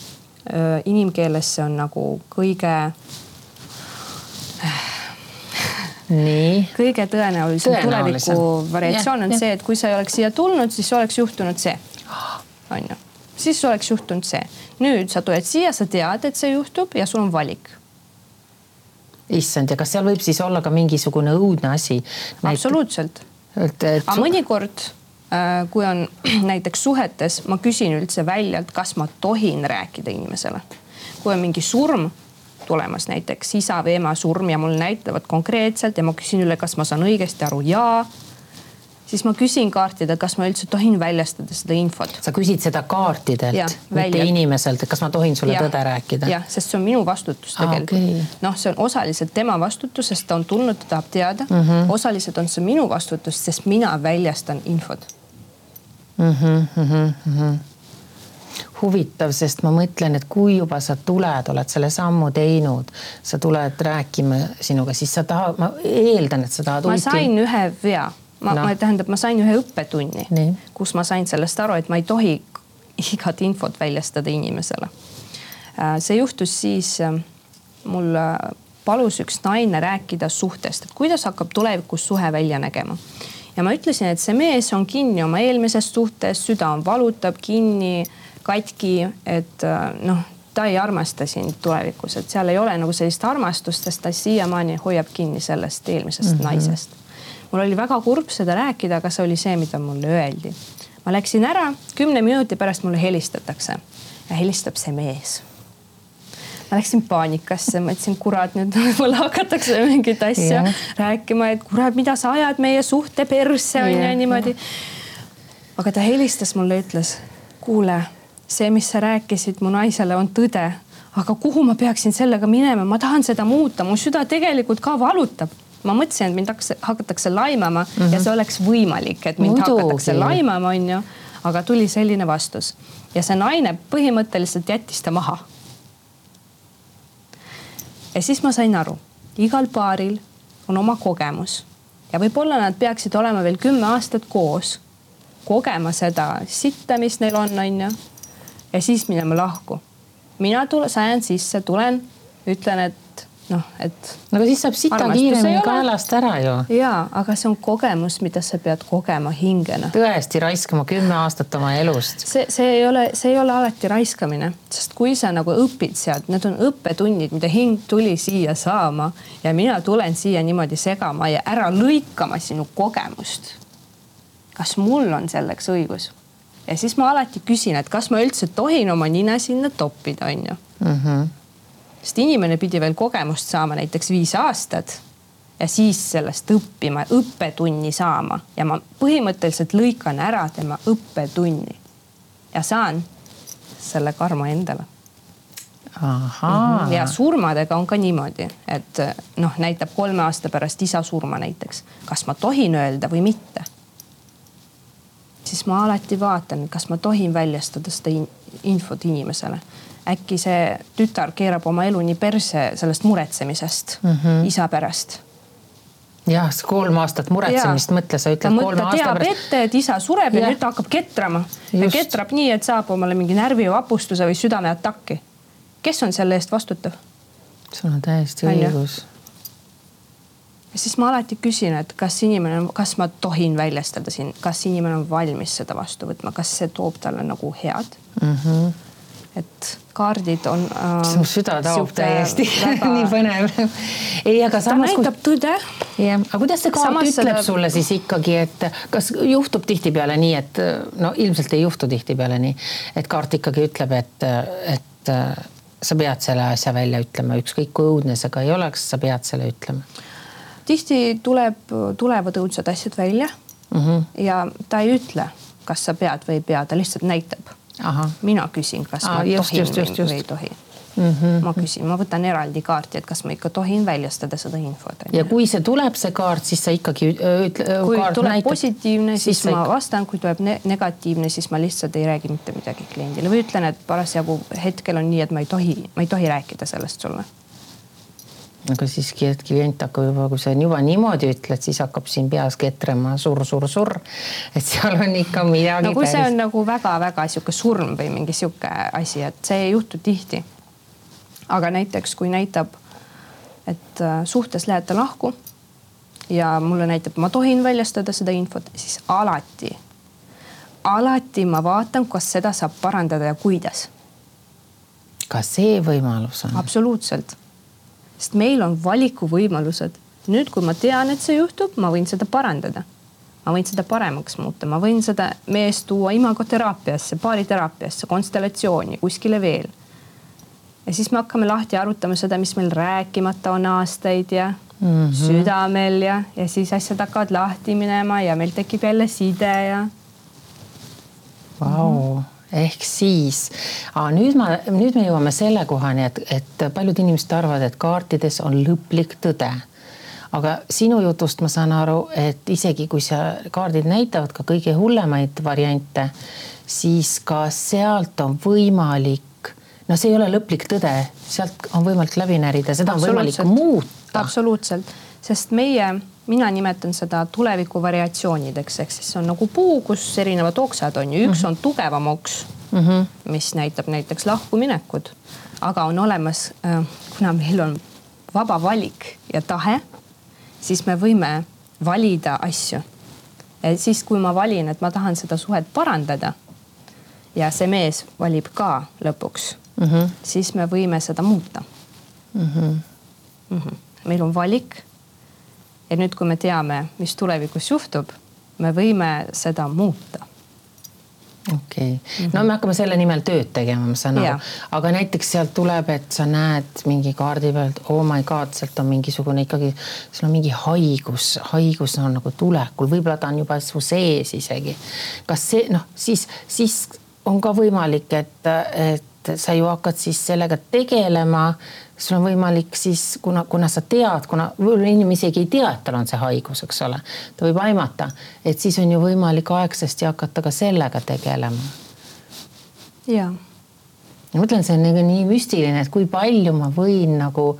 S2: inimkeeles see on nagu kõige.
S1: nii.
S2: kõige tõenäolisem, tuleviku variatsioon ja, on ja. see, et kui sa ei oleks siia tulnud, siis oleks juhtunud see. on ju, siis oleks juhtunud see. nüüd sa tuled siia, sa tead, et see juhtub ja sul on valik
S1: issand, ja kas seal võib siis olla ka mingisugune õudne asi?
S2: absoluutselt. aga mõnikord, äh, kui on näiteks suhetes, ma küsin üldse välja, et kas ma tohin rääkida inimesele. kui on mingi surm tulemas, näiteks isa või ema surm ja mul näitavad konkreetselt ja ma küsin üle, kas ma saan õigesti aru, jaa siis ma küsin kaartidelt, kas ma üldse tohin väljastada seda infot.
S1: sa küsid seda kaartidelt, mitte inimeselt, et kas ma tohin sulle ja, tõde rääkida?
S2: jah, sest see on minu vastutus tegelikult okay.. noh, see on osaliselt tema vastutus, sest ta on tulnud, ta tahab teada mm. -hmm. osaliselt on see minu vastutus, sest mina väljastan infot
S1: mm. -hmm, mm -hmm huvitav, sest ma mõtlen, et kui juba sa tuled, oled selle sammu teinud, sa tuled rääkima sinuga, siis sa tahad, ma eeldan, et sa tahad.
S2: ma sain ühe vea ma no., ma tähendab, ma sain ühe õppetunni, kus ma sain sellest aru, et ma ei tohi igat infot väljastada inimesele. Äh, see juhtus siis, äh, mul äh, palus üks naine rääkida suhtest, et kuidas hakkab tulevikus suhe välja nägema. ja ma ütlesin, et see mees on kinni oma eelmises suhtes, süda on valutab kinni, katki, et noh, ta ei armasta sind tulevikus, et seal ei ole nagu sellist armastust, sest ta siiamaani hoiab kinni sellest eelmisest mm -hmm. naisest mul oli väga kurb seda rääkida, aga see oli see, mida mulle öeldi. ma läksin ära, kümne minuti pärast mulle helistatakse ja helistab see mees ma läksin paanikasse, mõtlesin, kurat, nüüd võib-olla hakatakse mingit asja yeah. rääkima, et kurat, mida sa ajad meie suhte persse on ju yeah. niimoodi. aga ta helistas mulle, ütles, kuule, see, mis sa rääkisid mu naisele, on tõde. aga kuhu ma peaksin sellega minema, ma tahan seda muuta, mu süda tegelikult ka valutab ma mõtlesin, et mind hakatakse, hakatakse laimama mm -hmm. ja see oleks võimalik, et mind Muidugi. hakatakse laimama, onju. aga tuli selline vastus ja see naine põhimõtteliselt jättis ta maha. ja siis ma sain aru, igal paaril on oma kogemus ja võib-olla nad peaksid olema veel kümme aastat koos, kogema seda sitta, mis neil on, onju. ja siis minema lahku. mina tulen, sajan sisse, tulen, ütlen, et noh, et.
S1: aga siis saab sita kiiremini kaelast ära ju.
S2: ja, aga see on kogemus, mida sa pead kogema hingena.
S1: tõesti raiskama kümme aastat oma elust.
S2: see, see ei ole, see ei ole alati raiskamine, sest kui sa nagu õpid sealt, need on õppetunnid, mida hing tuli siia saama ja mina tulen siia niimoodi segama ja ära lõikama sinu kogemust. kas mul on selleks õigus? ja siis ma alati küsin, et kas ma üldse tohin oma nina sinna toppida, onju mm. -hmm sest inimene pidi veel kogemust saama näiteks viis aastat ja siis sellest õppima, õppetunni saama ja ma põhimõtteliselt lõikan ära tema õppetunni ja saan selle karma endale.
S1: Mhm.
S2: ja surmadega on ka niimoodi, et noh, näitab kolme aasta pärast isa surma näiteks, kas ma tohin öelda või mitte. siis ma alati vaatan, kas ma tohin väljastada seda infot inimesele äkki see tütar keerab oma elu nii perse sellest muretsemisest mm -hmm. isa pärast
S1: jah, kolm aastat muretsemist, mõtle, sa ütled kolme
S2: aasta teab pärast. ette, et isa sureb ja, ja nüüd ta hakkab ketrama. ja ketrab nii, et saab omale mingi närvivapustuse või südameataki. kes on selle eest vastutav?
S1: sul on täiesti õigus.
S2: ja siis ma alati küsin, et kas inimene, kas ma tohin väljastada siin, kas inimene on valmis seda vastu võtma, kas see toob talle nagu head mm. -hmm et kaardid on
S1: äh,. mu süda taob täiesti väga... nii põnev. ei, aga samas.
S2: ta näitab kui... tõde.
S1: jah, aga kuidas see kaart samas ütleb seda... sulle siis ikkagi, et kas juhtub tihtipeale nii, et no ilmselt ei juhtu tihtipeale nii, et kaart ikkagi ütleb, et, et sa pead selle asja välja ütlema, ükskõik kui õudne see ka ei oleks, sa pead selle ütlema.
S2: tihti tuleb, tulevad õudsad asjad välja mm -hmm. ja ta ei ütle, kas sa pead või ei pea, ta lihtsalt näitab mina küsin, kas Aa, ma just, tohin just, just, just. või ei tohi mm. -hmm. ma küsin, ma võtan eraldi kaarti, et kas ma ikka tohin väljastada seda infot.
S1: ja kui see tuleb, see kaart, siis sa ikkagi ütle.
S2: kui tuleb näitab, positiivne, siis, siis ma vastan, kui tuleb ne negatiivne, siis ma lihtsalt ei räägi mitte midagi kliendile või ütlen, et parasjagu hetkel on nii, et ma ei tohi, ma ei tohi rääkida sellest sulle
S1: aga siiski, et klient hakkab juba, kui sa juba niimoodi ütled, siis hakkab siin peas ketrama surr-surr-surr. et seal on ikka midagi.
S2: no kui päris... see on nagu väga-väga sihuke surm või mingi sihuke asi, et see ei juhtu tihti. aga näiteks, kui näitab, et äh, suhtes lähete lahku ja mulle näitab, ma tohin väljastada seda infot, siis alati, alati ma vaatan, kas seda saab parandada ja kuidas.
S1: ka see võimalus on?
S2: absoluutselt sest meil on valikuvõimalused. nüüd, kui ma tean, et see juhtub, ma võin seda parandada. ma võin seda paremaks muuta, ma võin seda meest tuua imagoteraapiasse, baariteraapiasse, konstellatsiooni, kuskile veel. ja siis me hakkame lahti arutama seda, mis meil rääkimata on aastaid ja mm -hmm. südamel ja, ja siis asjad hakkavad lahti minema ja meil tekib jälle side ja.
S1: Vau ehk siis, nüüd ma, nüüd me jõuame selle kohani, et, et paljud inimesed arvavad, et kaartides on lõplik tõde. aga sinu jutust ma saan aru, et isegi kui sa kaardid näitavad ka kõige hullemaid variante, siis ka sealt on võimalik, no see ei ole lõplik tõde, sealt on võimalik läbi närida, seda on võimalik muuta.
S2: absoluutselt, sest meie mina nimetan seda tuleviku variatsioonideks, ehk siis see on nagu puu, kus erinevad oksad on ju, üks mm -hmm. on tugevam oks mm, -hmm. mis näitab näiteks lahkuminekut, aga on olemas, äh, kuna meil on vaba valik ja tahe, siis me võime valida asju. siis, kui ma valin, et ma tahan seda suhet parandada ja see mees valib ka lõpuks mm, -hmm. siis me võime seda muuta mm. -hmm. Mm -hmm. meil on valik ja nüüd, kui me teame, mis tulevikus juhtub, me võime seda muuta
S1: okei okay. -hmm. no me hakkame selle nimel tööd tegema, ma saan aru, aga näiteks sealt tuleb, et sa näed mingi kaardi pealt, oh my god, sealt on mingisugune ikkagi, sul on mingi haigus, haigus on nagu tulekul, võib-olla ta on juba su sees isegi. kas see noh, siis, siis on ka võimalik, et, et sa ju hakkad siis sellega tegelema. Sul on võimalik siis, kuna, kuna sa tead, kuna võib-olla inimene isegi ei tea, et tal on see haigus, eks ole, ta võib aimata, et siis on ju võimalik aegsasti hakata ka sellega tegelema.
S2: ja.
S1: ma mõtlen, see on nagu nii müstiline, et kui palju ma võin nagu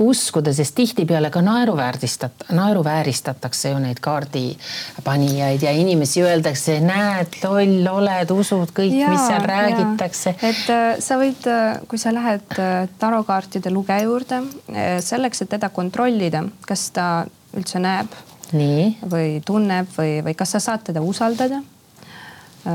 S1: uskuda, sest tihtipeale ka naeruväärtistat-, naeruvääristatakse ju neid kaardipanijaid ja inimesi öeldakse, näed, loll oled, usud kõik, mis seal räägitakse.
S2: et äh, sa võid, äh, kui sa lähed äh, tarokaartide lugeja juurde äh, selleks, et teda kontrollida, kas ta üldse näeb
S1: nii.
S2: või tunneb või, või kas sa saad teda usaldada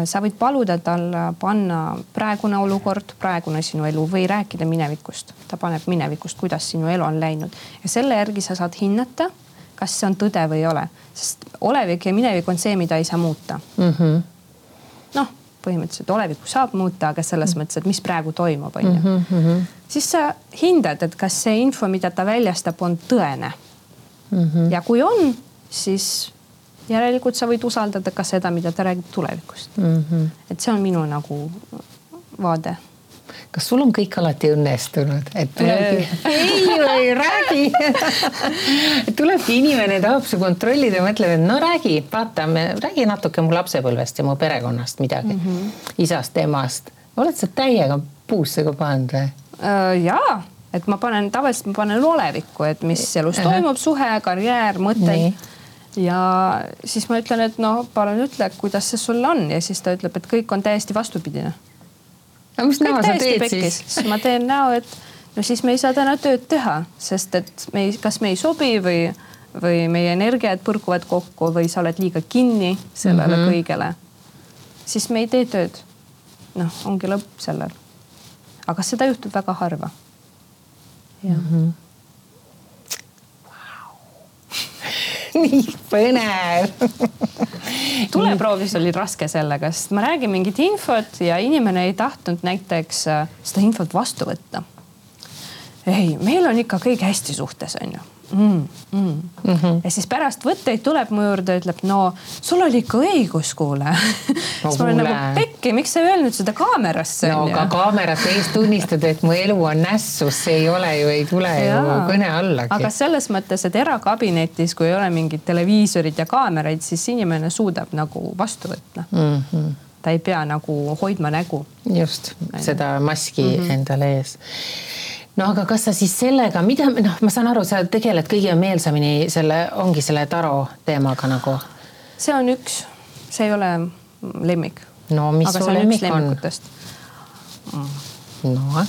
S2: sa võid paluda tal panna praegune olukord, praegune sinu elu või rääkida minevikust. ta paneb minevikust, kuidas sinu elu on läinud ja selle järgi sa saad hinnata, kas see on tõde või ei ole, sest olevik ja minevik on see, mida ei saa muuta mm -hmm.. noh, põhimõtteliselt olevikku saab muuta, aga selles mm mõttes, et mis praegu toimub, on ju. Mhm, mhm. siis sa hindad, et kas see info, mida ta väljastab, on tõene mm. -hmm. ja kui on, siis järelikult sa võid usaldada ka seda, mida ta räägib tulevikust mm. -hmm. et see on minu nagu vaade
S1: kas sul on kõik alati õnnestunud, et tulebki ei või räägi tulebki inimene, tahab su kontrollida, mõtleb, et no räägi, vaata, räägi natuke mu lapsepõlvest ja mu perekonnast midagi mm, -hmm. isast, emast. oled sa täiega puusse ka pannud või
S2: uh,? jaa, et ma panen tavaliselt, ma panen olevikku, et mis elus toimub, suhe, karjäär, mõtted ja siis ma ütlen, et no palun ütle, kuidas see sul on ja siis ta ütleb, et kõik on täiesti vastupidine.
S1: aga mis näo sa teed pekkis.
S2: siis? siis ma teen näo, et no siis me ei saa täna tööd teha, sest et me ei, kas me ei sobi või, või meie energiad põrkuvad kokku või sa oled liiga kinni sellele mm -hmm. kõigele. siis me ei tee tööd. noh, ongi lõpp sellel. aga seda juhtub väga harva. jah mm -hmm
S1: nii põnev
S2: tuleproovis oli raske sellega, sest ma räägin mingit infot ja inimene ei tahtnud näiteks äh, seda infot vastu võtta. ei, meil on ikka kõik hästi suhtes, onju mm,. Mm. Mm -hmm. ja siis pärast võtteid tuleb mu juurde, ütleb, no sul oli ikka õigus, kuule no,. siis ma olen nagu pekki, miks sa ei öelnud seda kaamerasse?
S1: no aga kaamerate ees tunnistada, et mu elu on nässus, see ei ole ju, ei tule ja. ju kõne allagi.
S2: aga selles mõttes, et erakabinetis, kui ei ole mingit televiisorit ja kaameraid, siis inimene suudab nagu vastu võtta mm. -hmm ta ei pea nagu hoidma nägu.
S1: just, seda maski mm -hmm. endale ees no aga kas sa siis sellega, mida noh, ma saan aru, sa tegeled kõige meelsamini selle, ongi selle taro teemaga nagu.
S2: see on üks, see ei ole lemmik.
S1: no mis aga su lemmik on? noh,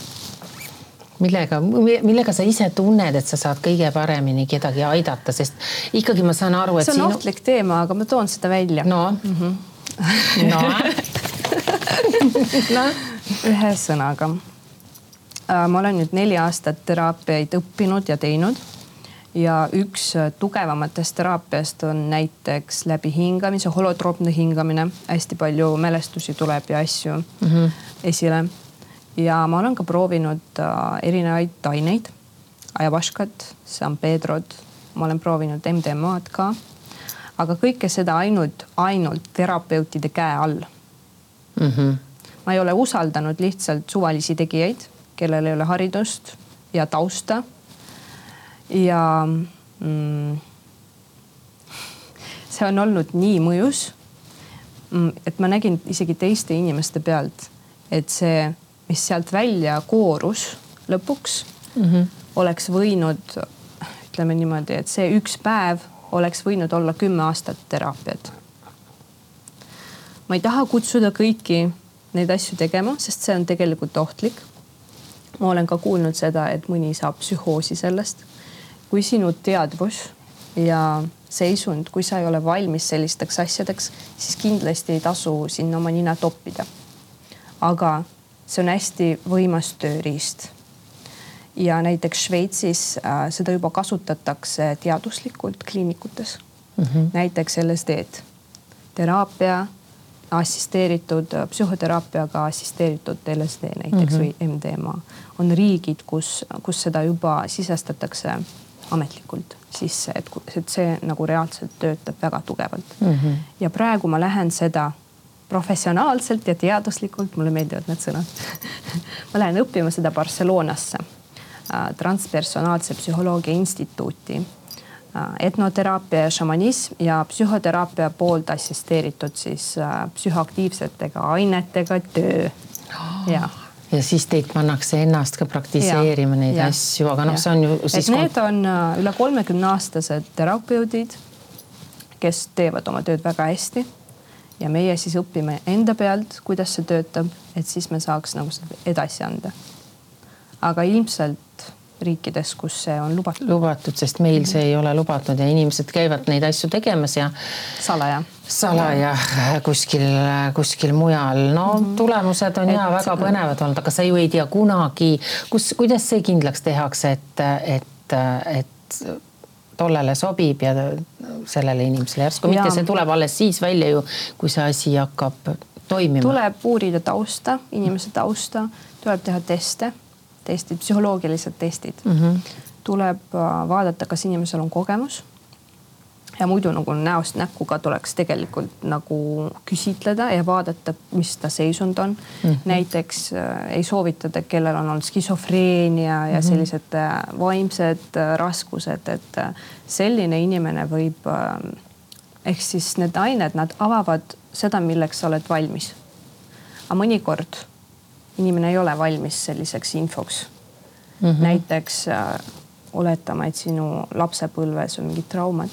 S1: millega, millega sa ise tunned, et sa saad kõige paremini kedagi aidata, sest ikkagi ma saan aru, et.
S2: see on sinu... ohtlik teema, aga ma toon seda välja.
S1: no mm, -hmm. no
S2: no ühesõnaga ma olen nüüd neli aastat teraapiaid õppinud ja teinud ja üks äh, tugevamatest teraapiast on näiteks läbi hingamise, holotroopne hingamine, hästi palju mälestusi tuleb ja asju mm -hmm. esile. ja ma olen ka proovinud äh, erinevaid aineid, ajavaškat, San Pedrod, ma olen proovinud MDMA-d ka. aga kõike seda ainult, ainult terapeutide käe all mm. -hmm. ma ei ole usaldanud lihtsalt suvalisi tegijaid kellel ei ole haridust ja tausta. ja mm, see on olnud nii mõjus, mm, et ma nägin isegi teiste inimeste pealt, et see, mis sealt välja koorus lõpuks mm, -hmm. oleks võinud, ütleme niimoodi, et see üks päev oleks võinud olla kümme aastat teraapiat. ma ei taha kutsuda kõiki neid asju tegema, sest see on tegelikult ohtlik ma olen ka kuulnud seda, et mõni saab psühhoosi sellest. kui sinu teadvus ja seisund, kui sa ei ole valmis sellisteks asjadeks, siis kindlasti ei tasu sinna oma nina toppida. aga see on hästi võimas tööriist. ja näiteks Šveitsis äh, seda juba kasutatakse teaduslikult kliinikutes mm. -hmm. näiteks LSD-d, teraapia assisteeritud psühhoteraapiaga assisteeritud LSD näiteks mm -hmm. või MDMA on riigid, kus, kus seda juba sisestatakse ametlikult sisse, et, et see nagu reaalselt töötab väga tugevalt mm. -hmm. ja praegu ma lähen seda professionaalselt ja teaduslikult, mulle meeldivad need sõnad ma lähen õppima seda Barcelonasse, äh, transpersonaalse psühholoogia instituuti. Äh, etnoteraapia ja šamanism ja psühhoteraapia poolt assisteeritud siis äh, psühhoaktiivsetega ainetega töö.
S1: ja ja siis teid pannakse ennast ka praktiseerima ja, neid ja, asju, aga noh, see on ju
S2: siis. Need on üle kolmekümne aastased terapeudid, kes teevad oma tööd väga hästi ja meie siis õpime enda pealt, kuidas see töötab, et siis me saaks nagu seda edasi anda. aga ilmselt riikides, kus see on lubatud.
S1: lubatud, sest meil see ei ole lubatud ja inimesed käivad neid asju tegemas ja.
S2: salaja.
S1: salaja kuskil, kuskil mujal, no mm -hmm. tulemused on et... ja väga põnevad olnud, aga sa ju ei tea kunagi, kus, kuidas see kindlaks tehakse, et, et, et tollele sobib ja sellele inimesele järsku, mitte see tuleb alles siis välja ju, kui see asi hakkab toimima.
S2: tuleb uurida tausta, inimese tausta, tuleb teha teste, testid, psühholoogilised testid mm. -hmm. tuleb äh, vaadata, kas inimesel on kogemus ja muidu nagu näost näkku ka tuleks tegelikult nagu küsitleda ja vaadata, mis ta seisund on mm. -hmm. näiteks äh, ei soovitada, kellel on olnud skisofreenia ja mm -hmm. sellised äh, vaimsed äh, raskused, et äh, selline inimene võib äh, ehk siis need ained, nad avavad seda, milleks sa oled valmis. aga mõnikord inimene ei ole valmis selliseks infoks mm. -hmm. näiteks äh, oletame, et sinu lapsepõlves on mingid traumad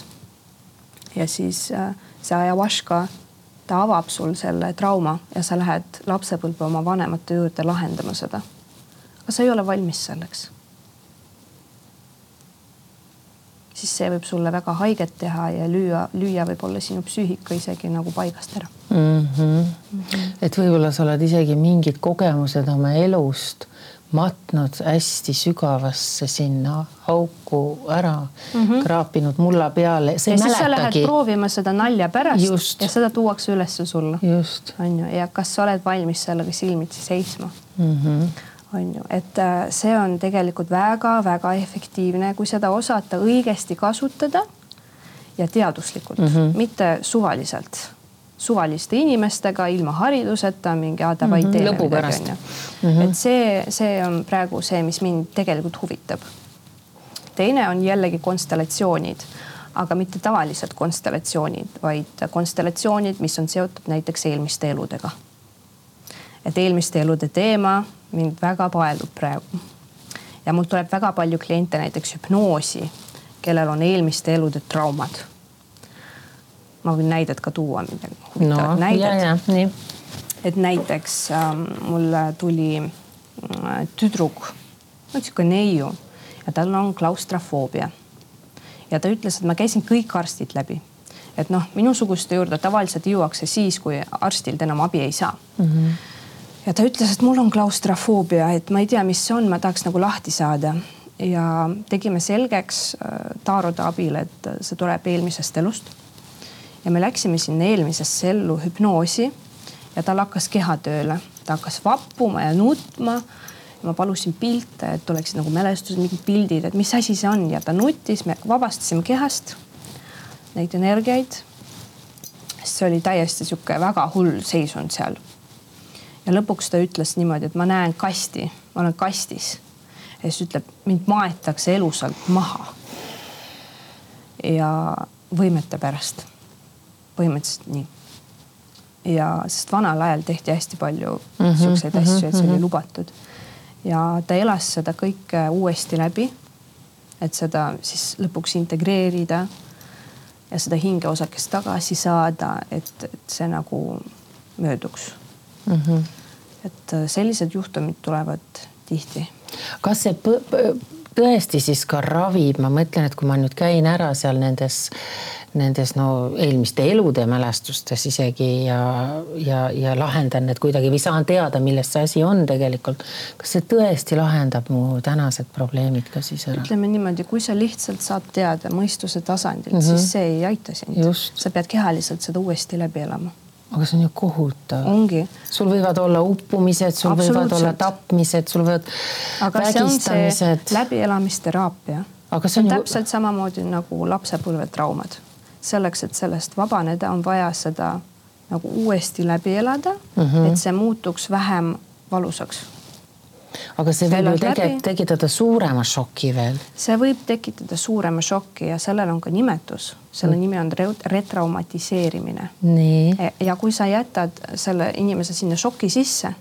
S2: ja siis äh, see ayahuasca, ta avab sul selle trauma ja sa lähed lapsepõlve oma vanemate juurde lahendama seda. aga sa ei ole valmis selleks. Siis see võib sulle väga haiget teha ja lüüa, lüüa võib-olla sinu psüühika isegi nagu paigast ära
S1: mm. -hmm. Mm -hmm. et võib-olla sa oled isegi mingid kogemused oma elust matnud hästi sügavasse sinna auku ära mm, -hmm. kraapinud mulla peale.
S2: ja siis sa lähed proovima seda nalja pärast Just. ja seda tuuakse ülesse sulle. on ju, ja kas sa oled valmis sellega silmitsi seisma mm? -hmm on ju, et äh, see on tegelikult väga-väga efektiivne, kui seda osata õigesti kasutada ja teaduslikult mm, -hmm. mitte suvaliselt suvaliste inimestega ilma hariduseta mingi a davai
S1: -hmm, teeme midagi onju.
S2: -hmm. et see, see on praegu see, mis mind tegelikult huvitab. teine on jällegi konstellatsioonid, aga mitte tavalised konstellatsioonid, vaid konstellatsioonid, mis on seotud näiteks eelmiste eludega. et eelmiste elude teema mind väga paelub praegu. ja mul tuleb väga palju kliente näiteks hüpnoosi, kellel on eelmiste elude traumad ma võin näidet ka tuua, midagi huvitavat no, näidet. et näiteks ähm, mulle tuli äh, tüdruk, no sihuke neiu ja tal on klaustrofoobia. ja ta ütles, et ma käisin kõik arstid läbi, et noh, minusuguste juurde tavaliselt jõuakse siis, kui arstilt enam abi ei saa mm. -hmm. Ja ta ütles, et mul on klaustrofoobia, et ma ei tea, mis see on, ma tahaks nagu lahti saada ja tegime selgeks äh, taarode abil, et see tuleb eelmisest elust ja me läksime sinna eelmisesse ellu hüpnoosi ja tal hakkas keha tööle, ta hakkas vappuma ja nutma. ma palusin pilte, et oleksid nagu mälestused, mingid pildid, et mis asi see on ja ta nutis, me vabastasime kehast neid energiaid. see oli täiesti sihuke väga hull seisund seal. Ja lõpuks ta ütles niimoodi, et ma näen kasti, ma olen kastis. ja siis ütleb, mind maetakse elusalt maha. ja võimete pärast põhimõtteliselt nii. ja sest vanal ajal tehti hästi palju mm -hmm, siukseid mm -hmm, asju, et see oli mhm. lubatud. ja ta elas seda kõike uuesti läbi. et seda siis lõpuks integreerida ja seda hingeosakest tagasi saada, et, et see nagu mööduks mm. -hmm. et äh, sellised juhtumid tulevad tihti.
S1: kas see tõesti siis ka ravib, ma mõtlen, et kui ma nüüd käin ära seal nendes nendes no eelmiste elude mälestustes isegi ja, ja, ja lahendan need kuidagi või saan teada, milles see asi on tegelikult. kas see tõesti lahendab mu tänased probleemid ka siis ära?
S2: ütleme niimoodi, kui sa lihtsalt saad teada mõistuse tasandilt mm, -hmm. siis see ei aita sind. sa pead kehaliselt seda uuesti läbi elama
S1: aga see on ju kohutav. sul võivad olla uppumised, sul võivad olla tapmised, sul võivad
S2: aga vägistamised. läbielamisteraapia. aga see on, see on ju... täpselt samamoodi nagu lapsepõlvetraumad selleks, et sellest vabaneda, on vaja seda nagu uuesti läbi elada mm. -hmm. et see muutuks vähem valusaks.
S1: Aga see võib ju tegelikult tekitada suurema šoki veel.
S2: see võib tekitada suurema šoki ja sellel on ka nimetus, selle nimi on re- retraumatiseerimine.
S1: nii,
S2: ja kui sa jätad selle inimese sinna šoki sisse,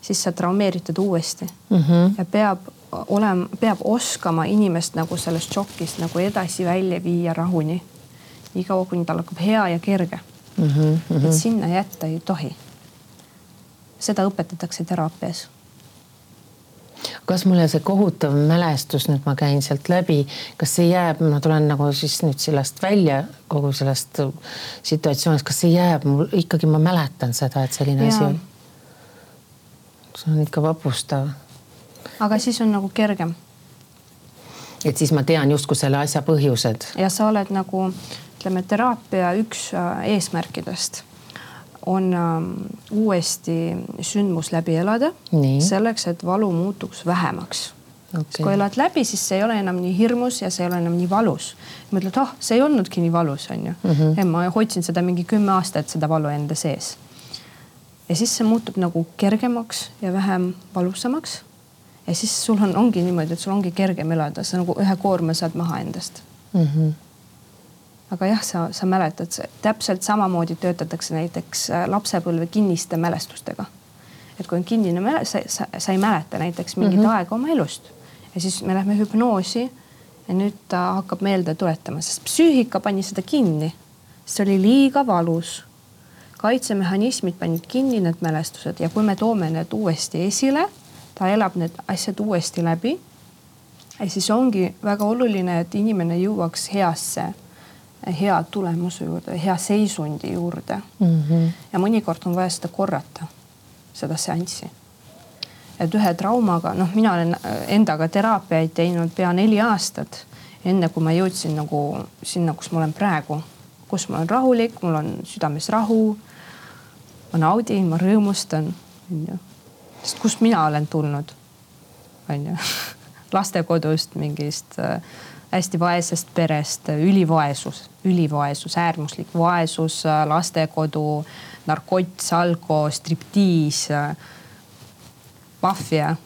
S2: siis sa traumeerid teda uuesti mm -hmm. ja peab olema, peab oskama inimest nagu sellest šokist nagu edasi välja viia rahuni. niikaua, kuni tal hakkab hea ja kerge mm. -hmm. et sinna jätta ei tohi. seda õpetatakse teraapias
S1: kas mulle see kohutav mälestus, nüüd ma käin sealt läbi, kas see jääb, ma tulen nagu siis nüüd sellest välja kogu sellest situatsioonist, kas see jääb mul ikkagi, ma mäletan seda, et selline
S2: Jaa.
S1: asi oli. see on ikka vapustav,
S2: aga siis on nagu kergem
S1: et siis ma tean justkui selle asja põhjused.
S2: ja sa oled nagu ütleme, teraapia üks äh, eesmärkidest on ähm, uuesti sündmus läbi elada selleks, et valu muutuks vähemaks okay. kui elad läbi, siis see ei ole enam nii hirmus ja see ei ole enam nii valus. mõtled, oh, see ei olnudki nii valus, onju mm. -hmm. ma hoidsin seda mingi kümme aastat, seda valu enda sees. ja siis see muutub nagu kergemaks ja vähem valusamaks. ja siis sul on, ongi niimoodi, et sul ongi kergem elada, sa nagu ühe koorma saad maha endast
S1: Mm -hmm.
S2: Aga jah, sa, sa mäletad, täpselt samamoodi töötatakse näiteks äh, lapsepõlve kinniste mälestustega. et kui on kinnine mäle-, sa, sa, sa ei mäleta näiteks mingit mm -hmm. aega oma elust ja siis me lähme hüpnoosi ja nüüd ta hakkab meelde tuletama, sest psüühika pani seda kinni. see oli liiga valus. kaitsemehhanismid panid kinni need mälestused ja kui me toome need uuesti esile, ta elab need asjad uuesti läbi. ja siis ongi väga oluline, et inimene jõuaks heasse hea tulemuse juurde, hea seisundi juurde
S1: Mm -hmm.
S2: ja mõnikord on vaja seda korrata, seda seanssi. et ühe traumaga, noh, mina olen endaga teraapiaid teinud pea neli aastat, enne kui ma jõudsin nagu sinna, kus ma olen praegu, kus ma olen rahulik, mul on südames rahu. ma naudin, ma rõõmustan, onju. sest kust mina olen tulnud, onju lastekodust, mingist äh, hästi vaesest perest, ülivaesus, ülivaesus, äärmuslik vaesus, lastekodu, narkots, alko, striptiis, maffia.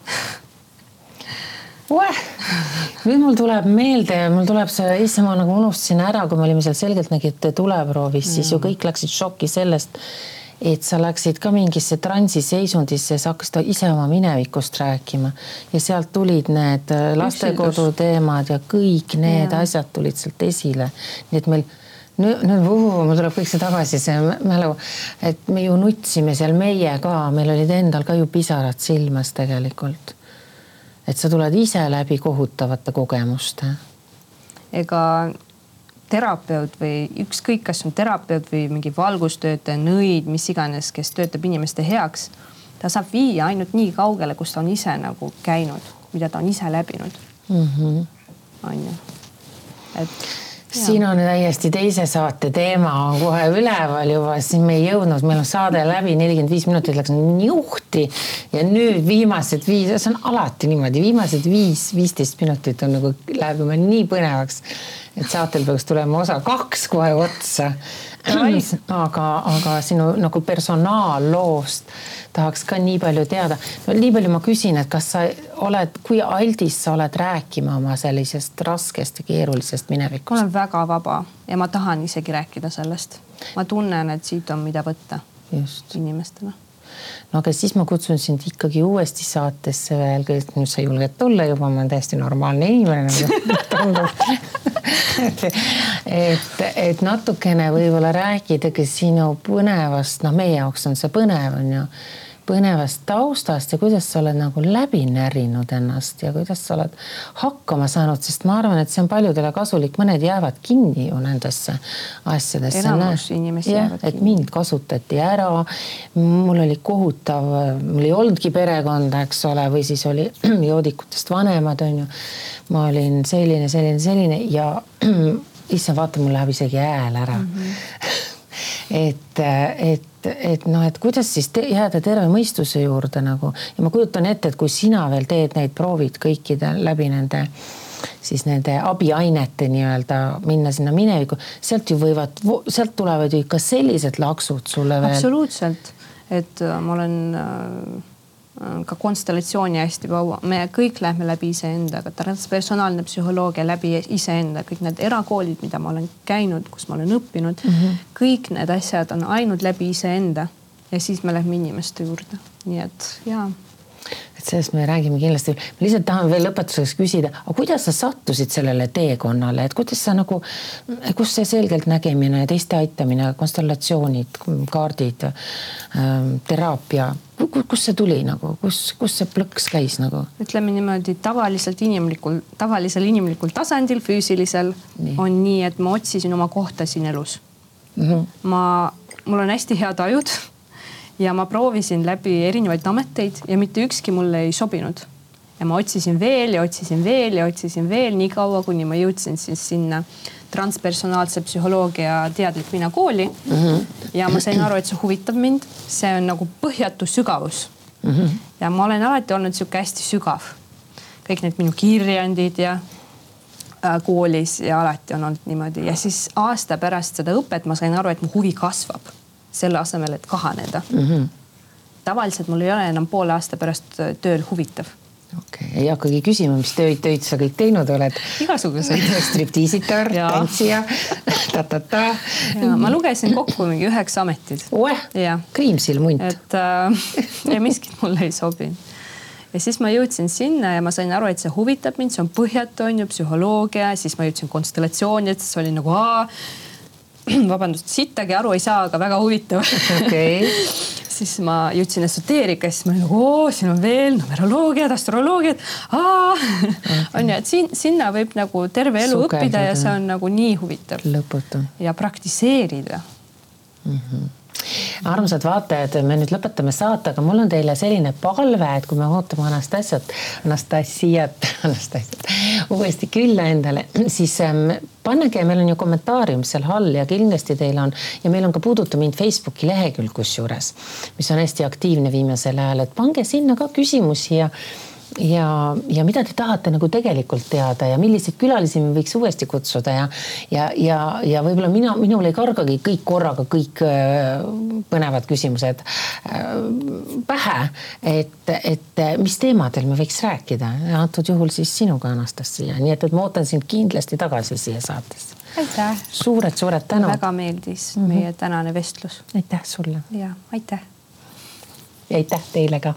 S1: nüüd mul tuleb meelde, mul tuleb see, issand, ma nagu unustasin ära, kui me olime seal selgeltnägijate tuleproovis mm., siis ju kõik läksid šokki sellest, et sa läksid ka mingisse transiseisundisse, sa hakkasid ise oma minevikust rääkima ja sealt tulid need äh, lastekodu teemad ja kõik need ja. asjad tulid sealt esile. nii et meil nüüd, nüüd vuhu, mul tuleb kõik see tagasi, see mälu, et me ju nutsime seal meie ka, meil olid endal ka ju pisarad silmas tegelikult. et sa tuled ise läbi kohutavate kogemuste.
S2: ega terapeut või ükskõik, kas on terapeut või mingi valgustöötaja, nõid, mis iganes, kes töötab inimeste heaks, ta saab viia ainult nii kaugele, kus ta on ise nagu käinud, mida ta on ise läbinud
S1: mm. -hmm.
S2: on ju, et
S1: siin on täiesti teise saate teema on kohe üleval juba, siin me ei jõudnud, meil on saade läbi, nelikümmend viis minutit läks niuhti ja nüüd viimased viis, see on alati niimoodi, viimased viis, viisteist minutit on nagu läheb juba nii põnevaks, et saatel peaks tulema osa kaks kohe otsa. Aga, aga sinu nagu personaalloost tahaks ka nii palju teada. no nii palju ma küsin, et kas sa oled, kui aldis sa oled rääkima oma sellisest raskest ja keerulisest
S2: ma
S1: minevikust?
S2: olen väga vaba ja ma tahan isegi rääkida sellest. ma tunnen, et siit on, mida võtta
S1: just. No aga siis ma kutsun sind ikkagi uuesti saatesse veel, nüüd sa julged tulla juba, ma olen täiesti normaalne inimene nagu tundub. Et, et, et natukene võib-olla rääkida ka sinu põnevast, noh, meie jaoks on see põnev, on ju põnevast taustast ja kuidas sa oled nagu läbi närinud ennast ja kuidas sa oled hakkama saanud, sest ma arvan, et see on paljudele kasulik, mõned jäävad kinni ju nendesse asjadesse.
S2: enamus inimesi jäävad
S1: et mind kasutati ära. mul oli kohutav, mul ei olnudki perekonda, eks ole, või siis oli joodikutest vanemad, on ju. ma olin selline, selline, selline ja issand, vaata, mul läheb isegi hääl ära mm. -hmm. et, et et noh, et kuidas siis te, jääda terve mõistuse juurde nagu ja ma kujutan ette, et kui sina veel teed neid proovid kõikide läbi nende siis nende abiainete nii-öelda minna sinna minevikku, sealt ju võivad, sealt tulevad ju ikka sellised laksud sulle veel.
S2: absoluutselt, et äh, ma olen äh, ka konstellatsiooni hästi kaua, me kõik lähme läbi iseenda, ka transpersonaalne psühholoogia läbi iseenda, kõik need erakoolid, mida ma olen käinud, kus ma olen õppinud mm, -hmm. kõik need asjad on ainult läbi iseenda. Ja siis me lähme inimeste juurde, nii et jaa.
S1: Et sellest me räägime kindlasti. ma lihtsalt tahan veel lõpetuseks küsida, aga kuidas sa sattusid sellele teekonnale, et kuidas sa nagu, kus see selgeltnägemine, teiste aitamine, konstellatsioonid, kaardid ähm,, teraapia, kust see tuli nagu, kus, kus see plõks käis nagu?
S2: ütleme niimoodi tavaliselt inimlikul, tavalisel inimlikul tasandil, füüsilisel nii. on nii, et ma otsisin oma kohta siin elus mm. -hmm. ma, mul on hästi head ajud ja ma proovisin läbi erinevaid ameteid ja mitte ükski mulle ei sobinud. ja ma otsisin veel ja otsisin veel ja otsisin veel nii kaua, kuni ma jõudsin siis sinna transpersonaalse psühholoogia teadlik mina kooli mm. -hmm. ja ma sain aru, et see huvitab mind, see on nagu põhjatu sügavus mm. -hmm. ja ma olen alati olnud sihuke hästi sügav. kõik need minu kirjandid ja äh, koolis ja alati on olnud niimoodi ja siis aasta pärast seda õpet ma sain aru, et mu huvi kasvab selle asemel, et kahaneda mm. -hmm. tavaliselt mul ei ole enam poole aasta pärast tööl huvitav
S1: okei okay., ei hakkagi küsima, mis töid, töid sa kõik teinud oled.
S2: igasuguseid
S1: striptiisitar, tantsija ta-ta-ta.
S2: ma lugesin kokku mingi üheksa ametit.
S1: Kriimsil munt.
S2: et äh, ja miskit mulle ei sobinud. ja siis ma jõudsin sinna ja ma sain aru, et see huvitab mind, see on põhjatu, on ju, psühholoogia, siis ma jõudsin konstellatsioonidesse, siis oli nagu aa vabandust, sittagi aru ei saa, aga väga huvitav
S1: okay.
S2: siis ma jõudsin esoteerikasse, siis ma olin nagu oo, siin on veel numeroloogiat, astroloogiat. Okay. on ju, et siin, sinna võib nagu terve elu Sukeldada. õppida ja see on nagu nii huvitav.
S1: lõputu.
S2: ja praktiseerida
S1: mm. -hmm armsad vaatajad, me nüüd lõpetame saate, aga mul on teile selline palve, et kui me ootame Anastasiat, Anastasiat, Anastasiat uuesti külla endale, siis ähm, panege, meil on ju kommentaarium seal all ja kindlasti teil on ja meil on ka Puuduta mind Facebooki lehekülg kusjuures, mis on hästi aktiivne viimasel ajal, et pange sinna ka küsimusi ja ja, ja mida te tahate nagu tegelikult teada ja milliseid külalisi me võiks uuesti kutsuda ja, ja, ja, ja võib-olla mina, minul ei kargagi kõik korraga kõik äh, põnevad küsimused äh, pähe. et, et mis teemadel me võiks rääkida ja antud juhul siis sinuga, Anastasia, nii et, et ma ootan sind kindlasti tagasi siia saatesse.
S2: aitäh.
S1: suured-suured tänud.
S2: väga meeldis mm -hmm. meie tänane vestlus.
S1: aitäh sulle.
S2: ja aitäh.
S1: ja aitäh teile ka